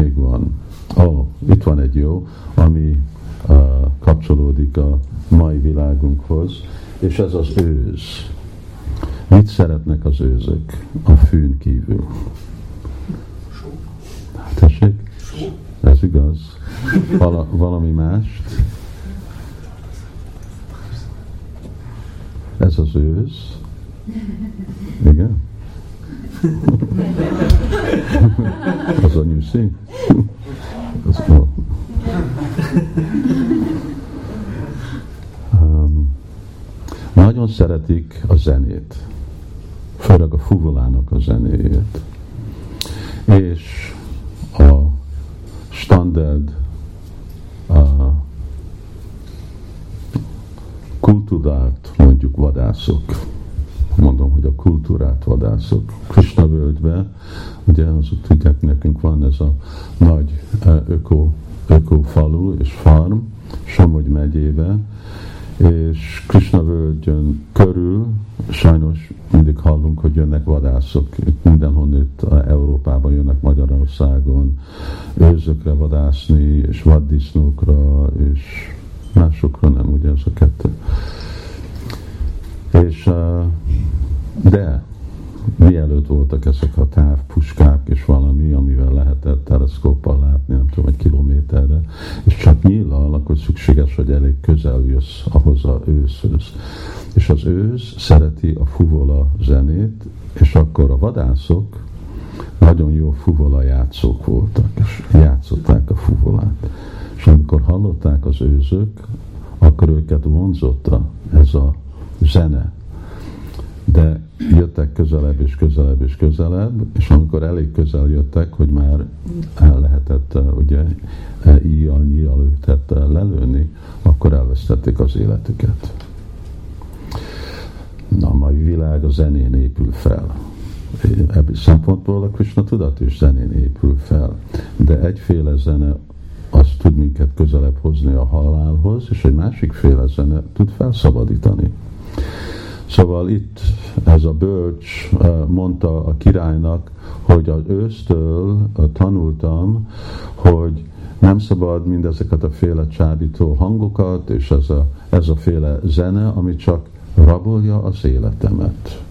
Még van. Ó, oh, itt van egy jó, ami uh, kapcsolódik a mai világunkhoz, és ez az őz. Mit szeretnek az őzök a fűn kívül? Tessék? Ez igaz. Vala, valami mást? Ez az őz. Igen? az a nyuszi? Az, no. um, nagyon szeretik a zenét, főleg a fuvolának a zenéjét. És a standard a kultúrát mondjuk vadászok. Mondom, hogy a kultúrát vadászok. Krishna völgybe, ugye azok tudják, nekünk van ez a nagy e, öko, öko falu és farm, Somogy megyébe, és Krishna völgyön körül sajnos mindig hallunk, hogy jönnek vadászok. Itt mindenhonnét Európában jönnek Magyarországon őzökre vadászni, és vaddisznókra, és másokra nem, ugye ez a kettő. És, de mielőtt voltak ezek a távpuskák és valami, amivel lehetett teleszkóppal látni, nem tudom, egy kilométerre, és csak nyílal, akkor szükséges, hogy elég közel jössz ahhoz a őszhöz. És az ősz szereti a fuvola zenét, és akkor a vadászok nagyon jó fuvola játszók voltak, és játszották a fuvolát. És amikor hallották az őzök, akkor őket vonzotta ez a zene. De jöttek közelebb és közelebb és közelebb, és amikor elég közel jöttek, hogy már el lehetett uh, ugye íjjal, nyíjjal őket uh, lelőni, akkor elvesztették az életüket. Na, a mai világ a zenén épül fel. Ebből szempontból a Krishna tudat is zenén épül fel. De egyféle zene az tud minket közelebb hozni a halálhoz, és egy másik féle zene tud felszabadítani. Szóval itt ez a bölcs mondta a királynak, hogy az ősztől tanultam, hogy nem szabad mindezeket a féle csábító hangokat, és ez a, ez a féle zene, ami csak rabolja az életemet.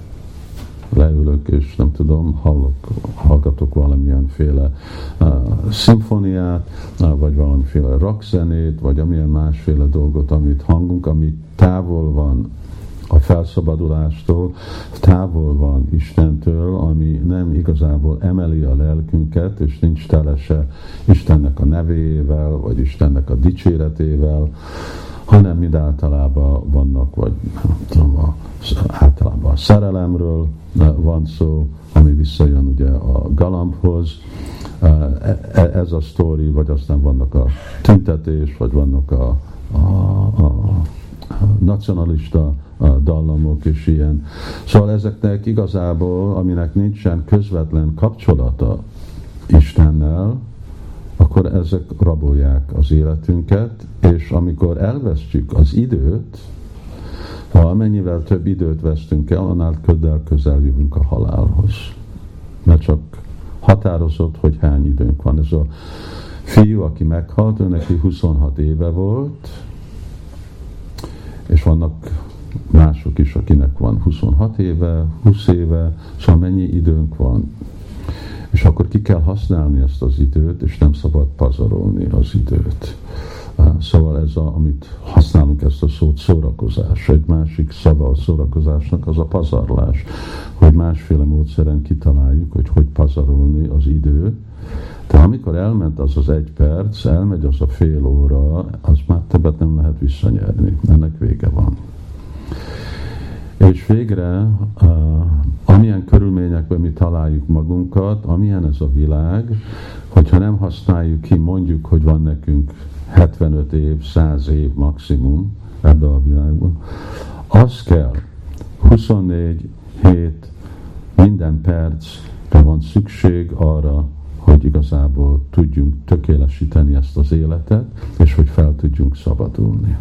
Leülök, és nem tudom, hallok, hallgatok valamilyenféle uh, szimfoniát, uh, vagy valamiféle rockzenét, vagy amilyen másféle dolgot, amit hangunk, ami távol van a felszabadulástól távol van Istentől, ami nem igazából emeli a lelkünket, és nincs tele se Istennek a nevével, vagy Istennek a dicséretével, hanem mind általában vannak, vagy nem tudom, a, általában a szerelemről van szó, ami visszajön ugye a galambhoz, e, e, ez a sztori, vagy aztán vannak a tüntetés, vagy vannak a, a, a nacionalista dallamok és ilyen. Szóval ezeknek igazából, aminek nincsen közvetlen kapcsolata Istennel, akkor ezek rabolják az életünket, és amikor elvesztjük az időt, ha amennyivel több időt vesztünk el, annál közel közel jövünk a halálhoz. Mert csak határozott, hogy hány időnk van. Ez a fiú, aki meghalt, ő neki 26 éve volt, és vannak mások is, akinek van 26 éve, 20 éve, szóval mennyi időnk van. És akkor ki kell használni ezt az időt, és nem szabad pazarolni az időt. Szóval ez, a, amit használunk ezt a szót, szórakozás. Egy másik szava a szórakozásnak az a pazarlás, hogy másféle módszeren kitaláljuk, hogy hogy pazarolni az időt, de amikor elment az az egy perc, elmegy az a fél óra, az már többet nem lehet visszanyerni. Ennek vége van. És végre, uh, amilyen körülményekben mi találjuk magunkat, amilyen ez a világ, hogyha nem használjuk ki, mondjuk, hogy van nekünk 75 év, 100 év maximum ebbe a világban, az kell 24 hét, minden percre van szükség arra, hogy igazából tudjunk tökélesíteni ezt az életet, és hogy fel tudjunk szabadulni.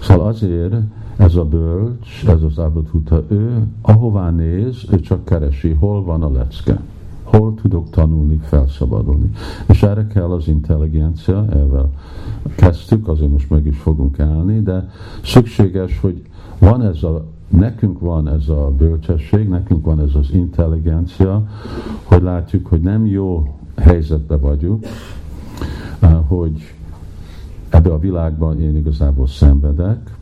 Szóval azért ez a bölcs, ez az Abadhuta, ő ahová néz, ő csak keresi, hol van a lecke, hol tudok tanulni, felszabadulni. És erre kell az intelligencia, ezzel kezdtük, azért most meg is fogunk állni, de szükséges, hogy van ez a nekünk van ez a bölcsesség, nekünk van ez az intelligencia, hogy látjuk, hogy nem jó helyzetben vagyunk, hogy ebbe a világban én igazából szenvedek,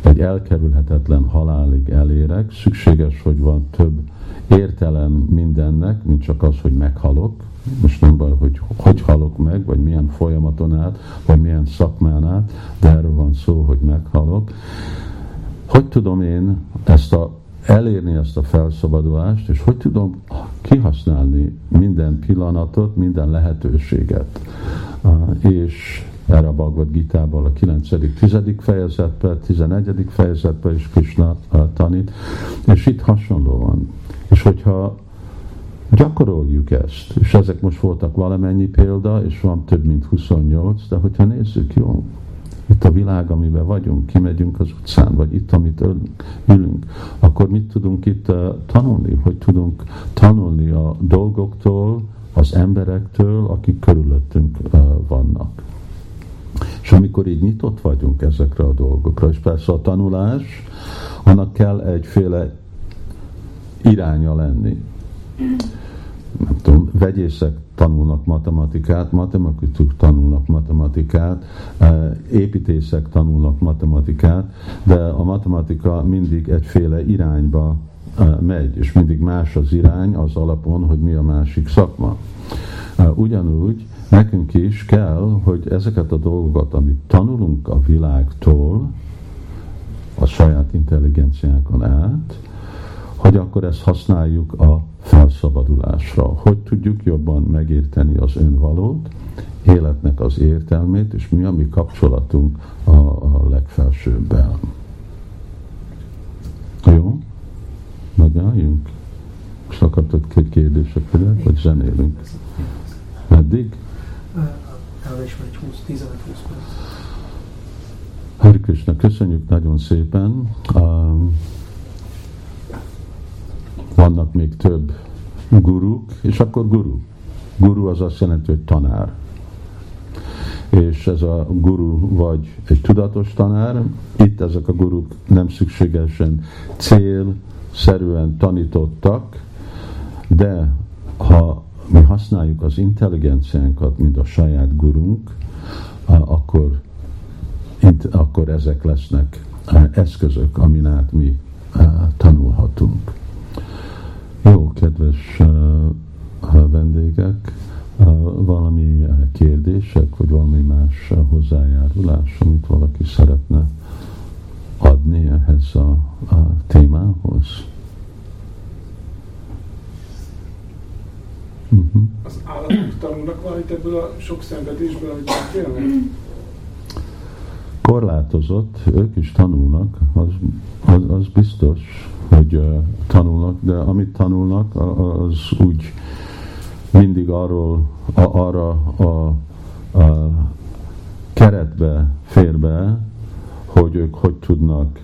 egy elkerülhetetlen halálig elérek, szükséges, hogy van több értelem mindennek, mint csak az, hogy meghalok. Most nem baj, hogy hogy halok meg, vagy milyen folyamaton át, vagy milyen szakmán át, de erről van szó, hogy meghalok. Hogy tudom én ezt a, elérni ezt a felszabadulást, és hogy tudom kihasználni minden pillanatot, minden lehetőséget. És erre a Bhagavad Gita-ból a 9. 10. fejezetben, 11. fejezetben is Krishna tanít, és itt hasonló van. És hogyha gyakoroljuk ezt, és ezek most voltak valamennyi példa, és van több mint 28, de hogyha nézzük, jó, itt a világ, amiben vagyunk, kimegyünk az utcán, vagy itt, amit ülünk, akkor mit tudunk itt uh, tanulni? Hogy tudunk tanulni a dolgoktól, az emberektől, akik körülöttünk uh, vannak. És amikor így nyitott vagyunk ezekre a dolgokra, és persze a tanulás, annak kell egyféle iránya lenni. Nem tudom, vegyészek tanulnak matematikát, matematikusok tanulnak matematikát, e, építészek tanulnak matematikát, de a matematika mindig egyféle irányba e, megy, és mindig más az irány az alapon, hogy mi a másik szakma. E, ugyanúgy nekünk is kell, hogy ezeket a dolgokat, amit tanulunk a világtól, a saját intelligenciánkon át, hogy akkor ezt használjuk a felszabadulásra. Hogy tudjuk jobban megérteni az önvalót, életnek az értelmét, és mi a mi kapcsolatunk a, a legfelsőbbel. Jó? Megálljunk? Most akartad két kérdések, vagy zenélünk? Meddig? Is van egy 20, 15-20 perc. Köszönjük nagyon szépen. Um, vannak még több guruk, és akkor guru. Guru az azt jelenti, hogy tanár. És ez a guru vagy egy tudatos tanár, itt ezek a guruk nem szükségesen célszerűen tanítottak, de ha mi használjuk az intelligenciánkat, mint a saját gurunk, akkor, akkor ezek lesznek eszközök, amin át mi tanulhatunk. Jó, kedves vendégek, valami kérdések, vagy valami más hozzájárulás, amit valaki szeretne adni ehhez a, a témához? Uh-huh. Az állatok tanulnak valamit ebből a sok szenvedésből, amit beszélnek? Korlátozott, ők is tanulnak, az, az, az biztos, hogy tanulnak, de amit tanulnak, az úgy mindig arról, arra a, a keretbe fér be, hogy ők hogy tudnak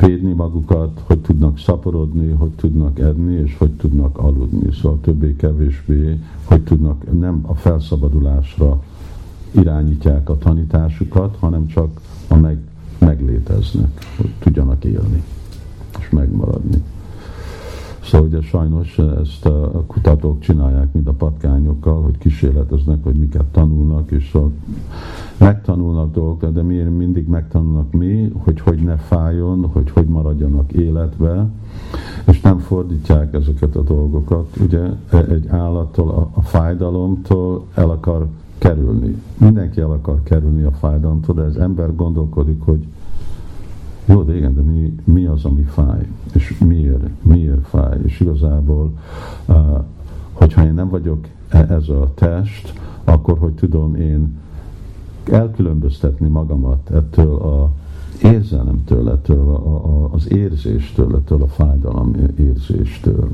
védni magukat, hogy tudnak szaporodni, hogy tudnak edni, és hogy tudnak aludni. Szóval többé-kevésbé, hogy tudnak nem a felszabadulásra irányítják a tanításukat, hanem csak a meg, megléteznek, hogy tudjanak élni megmaradni. Szóval ugye sajnos ezt a kutatók csinálják, mint a patkányokkal, hogy kísérleteznek, hogy miket tanulnak, és szóval megtanulnak dolgokat, de miért mindig megtanulnak mi, hogy hogy ne fájjon, hogy hogy maradjanak életbe, és nem fordítják ezeket a dolgokat. Ugye egy állattól, a, a fájdalomtól el akar kerülni. Mindenki el akar kerülni a fájdalomtól, de az ember gondolkodik, hogy jó, de igen, de mi, mi az, ami fáj? És miért? Miért fáj? És igazából, hogyha én nem vagyok e, ez a test, akkor hogy tudom én elkülönböztetni magamat ettől a érzelemtől, ettől a, a, az érzéstől, ettől a fájdalom érzéstől.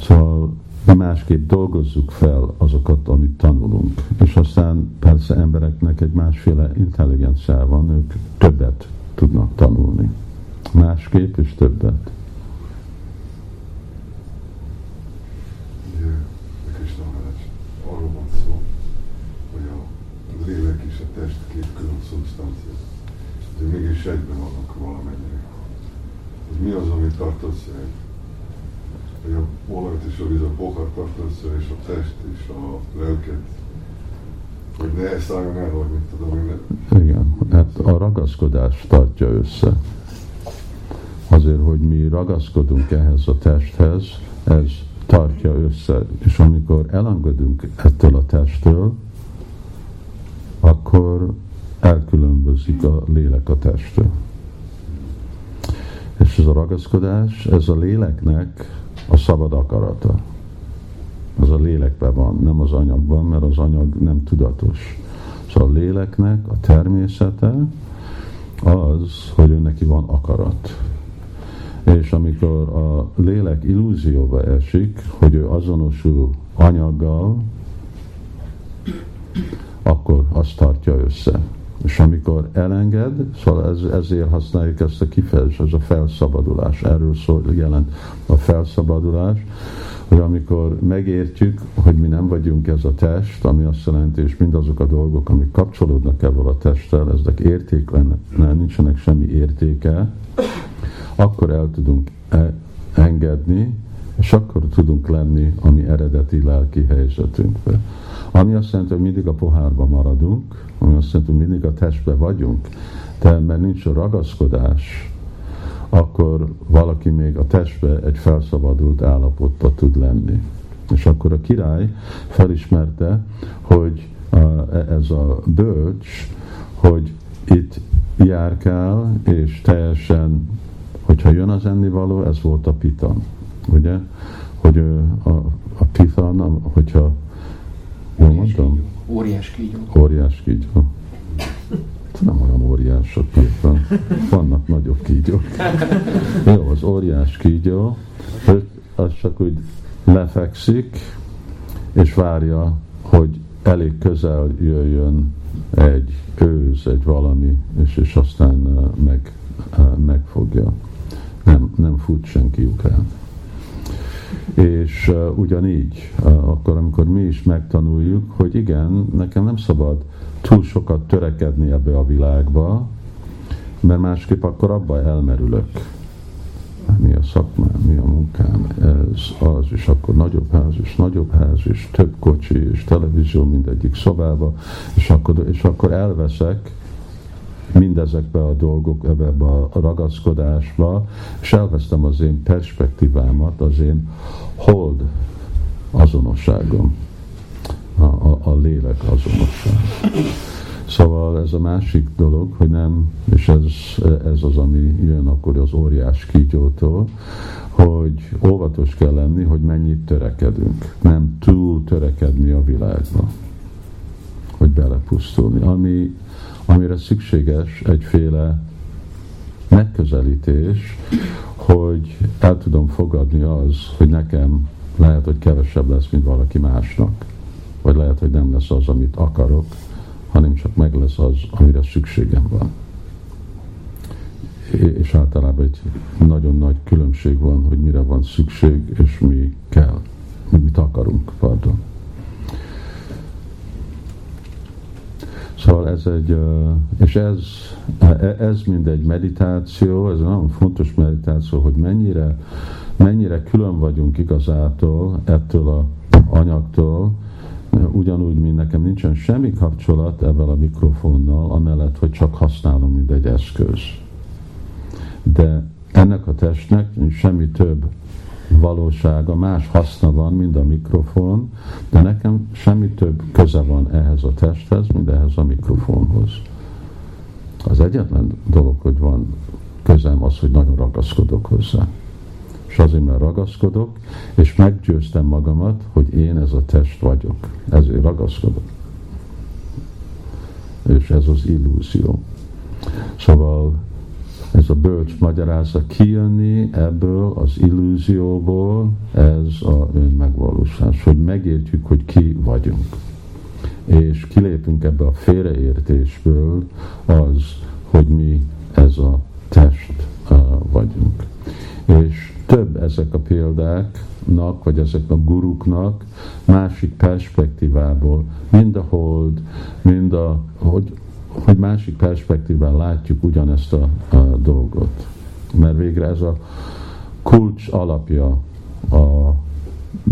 Szóval mi másképp dolgozzuk fel azokat, amit tanulunk. És aztán persze embereknek egy másféle intelligencia van, ők többet tudnak tanulni. Másképp és többet. de mégis egyben vannak valamennyire. mi az, amit tartasz egy? Hogy a olajt és a víz, a pohar tartasz és a test és a lelket hogy ne szálljon el, vagy mit tudom én. Igen, hát a ragaszkodás tartja össze. Azért, hogy mi ragaszkodunk ehhez a testhez, ez tartja össze. És amikor elengedünk ettől a testtől, akkor elkülönbözik a lélek a testtől. És ez a ragaszkodás, ez a léleknek a szabad akarata. Az a lélekben van, nem az anyagban, mert az anyag nem tudatos. Szóval a léleknek a természete az, hogy ő neki van akarat. És amikor a lélek illúzióba esik, hogy ő azonosul anyaggal, akkor azt tartja össze. És amikor elenged, szóval ez, ezért használjuk ezt a kifejezést, ez a felszabadulás. Erről szól, jelent a felszabadulás, hogy amikor megértjük, hogy mi nem vagyunk ez a test, ami azt jelenti, és mindazok a dolgok, amik kapcsolódnak ebből a testtel, ezek értéklen, nincsenek semmi értéke, akkor el tudunk e- engedni, és akkor tudunk lenni a mi eredeti lelki helyzetünkbe. Ami azt jelenti, hogy mindig a pohárba maradunk, ami azt jelenti, hogy mindig a testbe vagyunk, de mert nincs a ragaszkodás, akkor valaki még a testbe egy felszabadult állapotba tud lenni. És akkor a király felismerte, hogy ez a bölcs, hogy itt járkál, és teljesen, hogyha jön az ennivaló, ez volt a pitan, ugye? Hogy a, a pitan, hogyha Jól mondtam? Óriás kígyó. Óriás kígyó. Nem olyan óriások éppen. Vannak nagyobb kígyók. Jó, az óriás kígyó, az csak úgy lefekszik, és várja, hogy elég közel jöjjön egy őz, egy valami, és, és aztán meg, megfogja. Nem, nem fut senki után. És uh, ugyanígy, uh, akkor amikor mi is megtanuljuk, hogy igen, nekem nem szabad túl sokat törekedni ebbe a világba, mert másképp akkor abba elmerülök. Mi a szakmám, mi a munkám, ez, az, és akkor nagyobb ház, és nagyobb ház, és több kocsi, és televízió mindegyik szobába, és akkor, és akkor elveszek mindezekbe a dolgok, ebbe a ragaszkodásba, és elvesztem az én perspektívámat, az én hold azonosságom, a, a, a lélek azonosság. Szóval ez a másik dolog, hogy nem, és ez, ez az, ami jön akkor az óriás kígyótól, hogy óvatos kell lenni, hogy mennyit törekedünk. Nem túl törekedni a világba, hogy belepusztulni. Ami, amire szükséges egyféle megközelítés, hogy el tudom fogadni az, hogy nekem lehet, hogy kevesebb lesz, mint valaki másnak. Vagy lehet, hogy nem lesz az, amit akarok, hanem csak meg lesz az, amire szükségem van. És általában egy nagyon nagy különbség van, hogy mire van szükség, és mi kell, mit akarunk, pardon. Szóval ez egy, és ez, ez mind egy meditáció, ez egy nagyon fontos meditáció, hogy mennyire, mennyire külön vagyunk igazától, ettől a anyagtól, ugyanúgy, mint nekem nincsen semmi kapcsolat ebben a mikrofonnal, amellett, hogy csak használom, mint egy eszköz. De ennek a testnek semmi több valósága, más haszna van, mint a mikrofon, de nekem semmi több köze van ehhez a testhez, mint ehhez a mikrofonhoz. Az egyetlen dolog, hogy van közem az, hogy nagyon ragaszkodok hozzá és azért, mert ragaszkodok, és meggyőztem magamat, hogy én ez a test vagyok. Ezért ragaszkodok. És ez az illúzió. Szóval ez a bölcs magyarázza, kijönni ebből az illúzióból, ez a önmegvalósás, hogy megértjük, hogy ki vagyunk. És kilépünk ebbe a félreértésből az, hogy mi ez a test uh, vagyunk. És több ezek a példáknak, vagy ezek a guruknak másik perspektívából, mind a hold, mind a, hogy, hogy másik perspektíván látjuk ugyanezt a, a dolgot. Mert végre ez a kulcs alapja a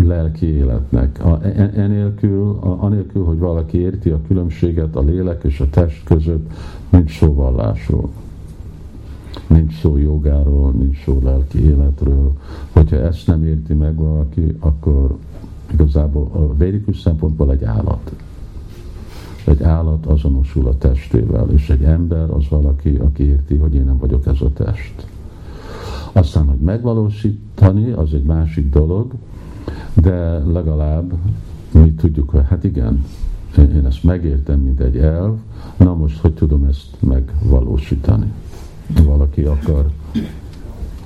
lelki életnek. A, enélkül, a, anélkül, hogy valaki érti a különbséget a lélek és a test között, nincs szóvallásról nincs szó jogáról, nincs szó lelki életről. Hogyha ezt nem érti meg valaki, akkor igazából a védikus szempontból egy állat. Egy állat azonosul a testével, és egy ember az valaki, aki érti, hogy én nem vagyok ez a test. Aztán, hogy megvalósítani, az egy másik dolog, de legalább mi tudjuk, hogy hát igen, én ezt megértem, mint egy elv, na most hogy tudom ezt megvalósítani? valaki akar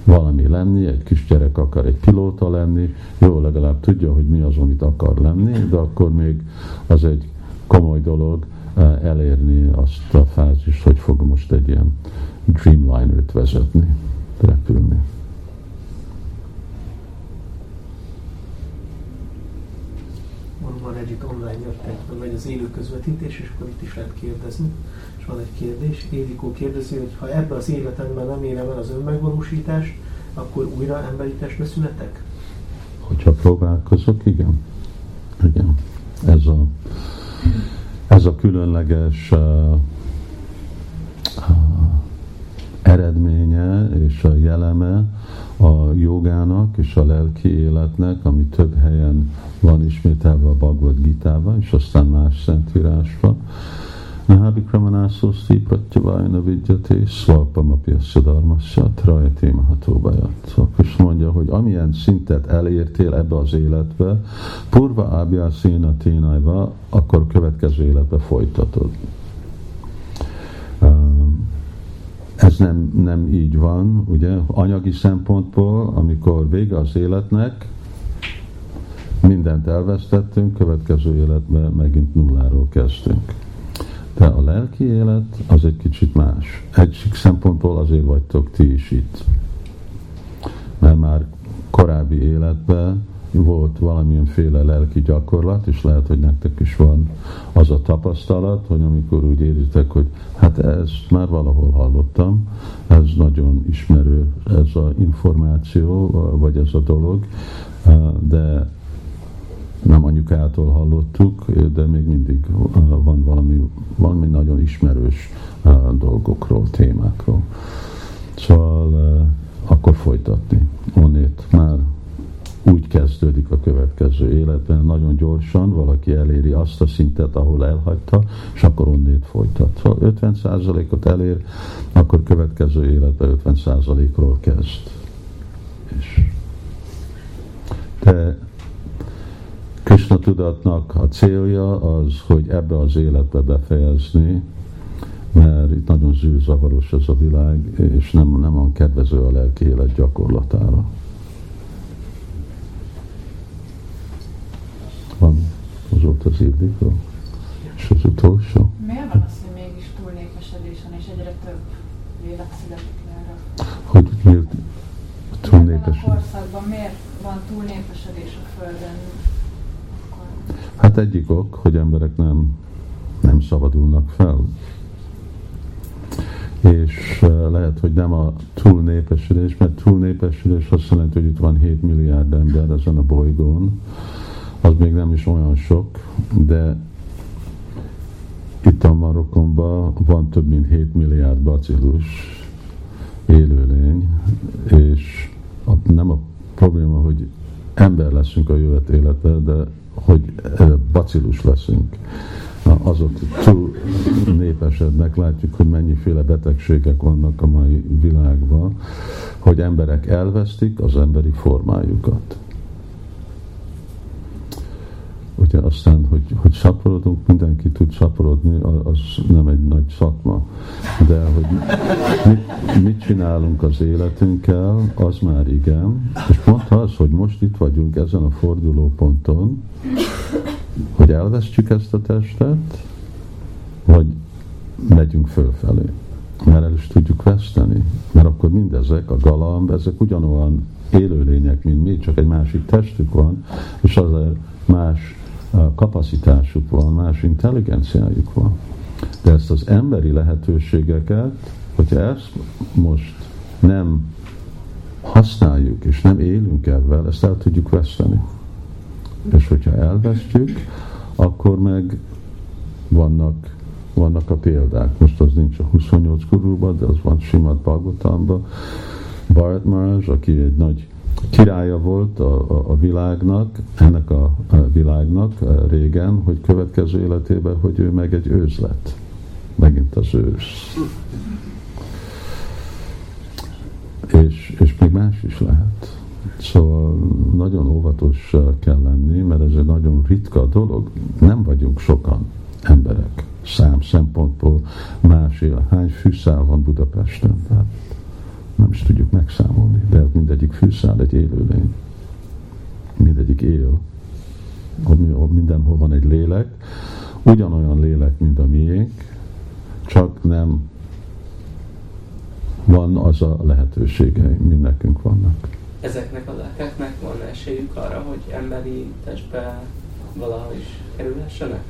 valami lenni, egy kisgyerek akar egy pilóta lenni, jó, legalább tudja, hogy mi az, amit akar lenni, de akkor még az egy komoly dolog eh, elérni azt a fázist, hogy fog most egy ilyen Dreamliner-t vezetni, repülni. Van, itt online jött megy az élő közvetítés, és akkor itt is lehet kérdezni van egy kérdés. Édikó kérdezi, hogy ha ebbe az életemben nem érem el az önmegvalósítást, akkor újra emberi testbe születek? Hogyha próbálkozok, igen. Igen. Ez a, ez a különleges eredménye és a jeleme a jogának és a lelki életnek, ami több helyen van ismételve a Bhagavad Gita-ban, és aztán más szentírásban, Nahavikramanászószti pratyavajna vidyate svapamapjasya dharmasya trajati mahatóbajat. Szóval Krishna mondja, hogy amilyen szintet elértél ebbe az életbe, purva ábjá széna ténájva, akkor a következő életbe folytatod. Ez nem, nem így van, ugye, anyagi szempontból, amikor vége az életnek, mindent elvesztettünk, következő életben megint nulláról kezdünk. De a lelki élet az egy kicsit más. Egy szempontból azért vagytok ti is itt. Mert már korábbi életben volt valamilyenféle lelki gyakorlat, és lehet, hogy nektek is van az a tapasztalat, hogy amikor úgy érzitek, hogy hát ezt már valahol hallottam, ez nagyon ismerő ez az információ, vagy ez a dolog, de nem anyukától hallottuk, de még mindig van valami, valami nagyon ismerős dolgokról, témákról. Szóval akkor folytatni. Onnét már úgy kezdődik a következő életben, nagyon gyorsan valaki eléri azt a szintet, ahol elhagyta, és akkor onnét folytat. Szóval 50%-ot elér, akkor következő életben 50%-ról kezd. És de Krishna tudatnak a célja az, hogy ebbe az életbe befejezni, mert itt nagyon zűrzavaros ez a világ, és nem, nem van kedvező a lelki élet gyakorlatára. Van ott az illikról, és az utolsó. Miért van az, hogy mégis túlnépesedés van, és egyre több lélek születik erre? Hogy miért Ebben a túlnépesedés? korszakban miért van túlnépesedés a Földön? Hát egyik ok, hogy emberek nem, nem szabadulnak fel. És eh, lehet, hogy nem a túlnépesedés, mert túlnépesedés azt jelenti, hogy itt van 7 milliárd ember ezen a bolygón. Az még nem is olyan sok, de itt a Marokkonban van több mint 7 milliárd bacillus élőlény, és nem a probléma, hogy ember leszünk a jövet életben, de hogy bacillus leszünk. Azok túl népesednek, látjuk, hogy mennyiféle betegségek vannak a mai világban, hogy emberek elvesztik az emberi formájukat. Ugye aztán, hogy, hogy szaporodunk, mindenki tud szaporodni, az nem egy nagy szakma. De hogy mit, mit csinálunk az életünkkel, az már igen. És pont az, hogy most itt vagyunk ezen a fordulóponton, hogy elvesztjük ezt a testet, vagy megyünk fölfelé. Mert el is tudjuk veszteni. Mert akkor mindezek, a galamb, ezek ugyanolyan élőlények, mint mi, csak egy másik testük van, és azért más kapacitásuk van, más intelligenciájuk van. De ezt az emberi lehetőségeket, hogyha ezt most nem használjuk, és nem élünk ebben, ezt el tudjuk veszteni. És hogyha elvesztjük, akkor meg vannak, vannak a példák. Most az nincs a 28 gurúban, de az van Simad Bhagavatamban. Bharat Maharaj, aki egy nagy királya volt a, a, a világnak, ennek a, a világnak a régen, hogy következő életében, hogy ő meg egy őz lett. Megint az ősz. És, és még más is lehet. Szóval nagyon óvatos kell lenni, mert ez egy nagyon ritka dolog. Nem vagyunk sokan emberek. Szám szempontból más él. Hány fűszál van Budapesten? Tehát nem is tudjuk megszámolni, de ez mindegyik fűszál egy élőlény. Mindegyik él. Mindenhol van egy lélek, ugyanolyan lélek, mint a miénk, csak nem van az a lehetőségei, mint nekünk vannak. Ezeknek a lelkeknek van esélyük arra, hogy emberi testbe valahogy is kerülhessenek?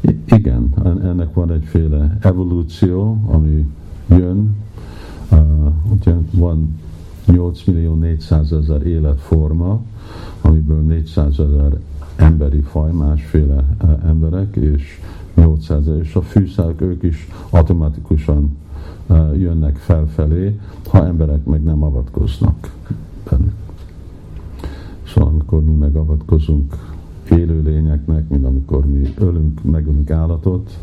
I- Igen, en- ennek van egyféle evolúció, ami jön. Ugye van 8 millió 400 ezer életforma, amiből 400 ezer emberi faj, másféle emberek, és 800 ezer, és a fűszálak ők is automatikusan jönnek felfelé, ha emberek meg nem avatkoznak bennük. Szóval amikor mi megavatkozunk élőlényeknek, mint amikor mi ölünk, megölünk állatot,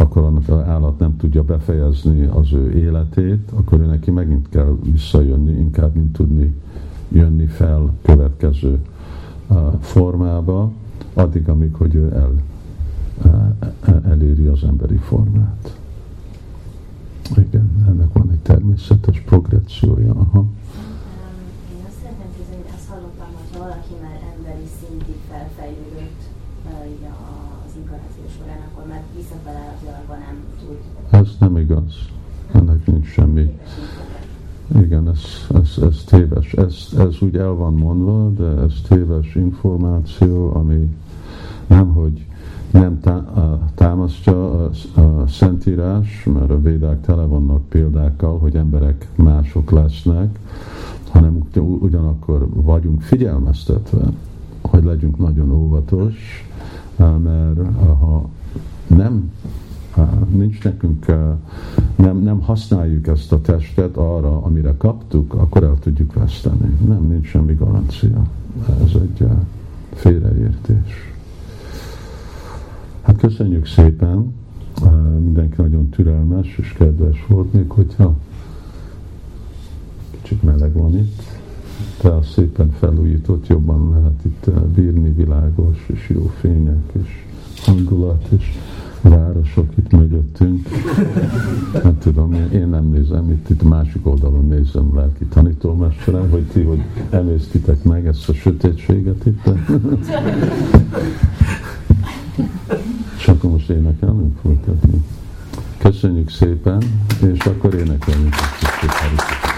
akkor annak az állat nem tudja befejezni az ő életét, akkor ő neki megint kell visszajönni, inkább mint tudni jönni fel következő formába, addig, amíg, hogy ő el, eléri az emberi formát. Igen, ennek van egy természetes progressziója. Aha. Én azt szeretném hogy azt hallottam, emberi szintig felfejlődött az inkarnáció során, akkor már visszafele a világban nem tud Ez nem igaz. Ennek nincs semmi. Igen, ez, ez, ez téves. Ez, ez úgy el van mondva, de ez téves információ, ami nem, hogy nem támasztja a, a Szentírás, mert a védák tele vannak példákkal, hogy emberek mások lesznek, hanem ugy- ugyanakkor vagyunk figyelmeztetve, hogy legyünk nagyon óvatos, mert ha nem nincs nekünk, nem, nem használjuk ezt a testet arra, amire kaptuk, akkor el tudjuk veszteni. Nem, nincs semmi garancia. Ez egy félreértés. Hát köszönjük szépen, mindenki nagyon türelmes és kedves volt, még hogyha kicsit meleg van itt, de az szépen felújított, jobban lehet itt bírni, világos és jó fények és hangulat, és városok itt mögöttünk. Nem tudom, én nem nézem, itt, itt másik oldalon nézem lelki tanítómesterem, hogy ti, hogy emésztitek meg ezt a sötétséget itt. És akkor most énekelünk folytatni. Köszönjük szépen, és akkor énekelünk kicsit.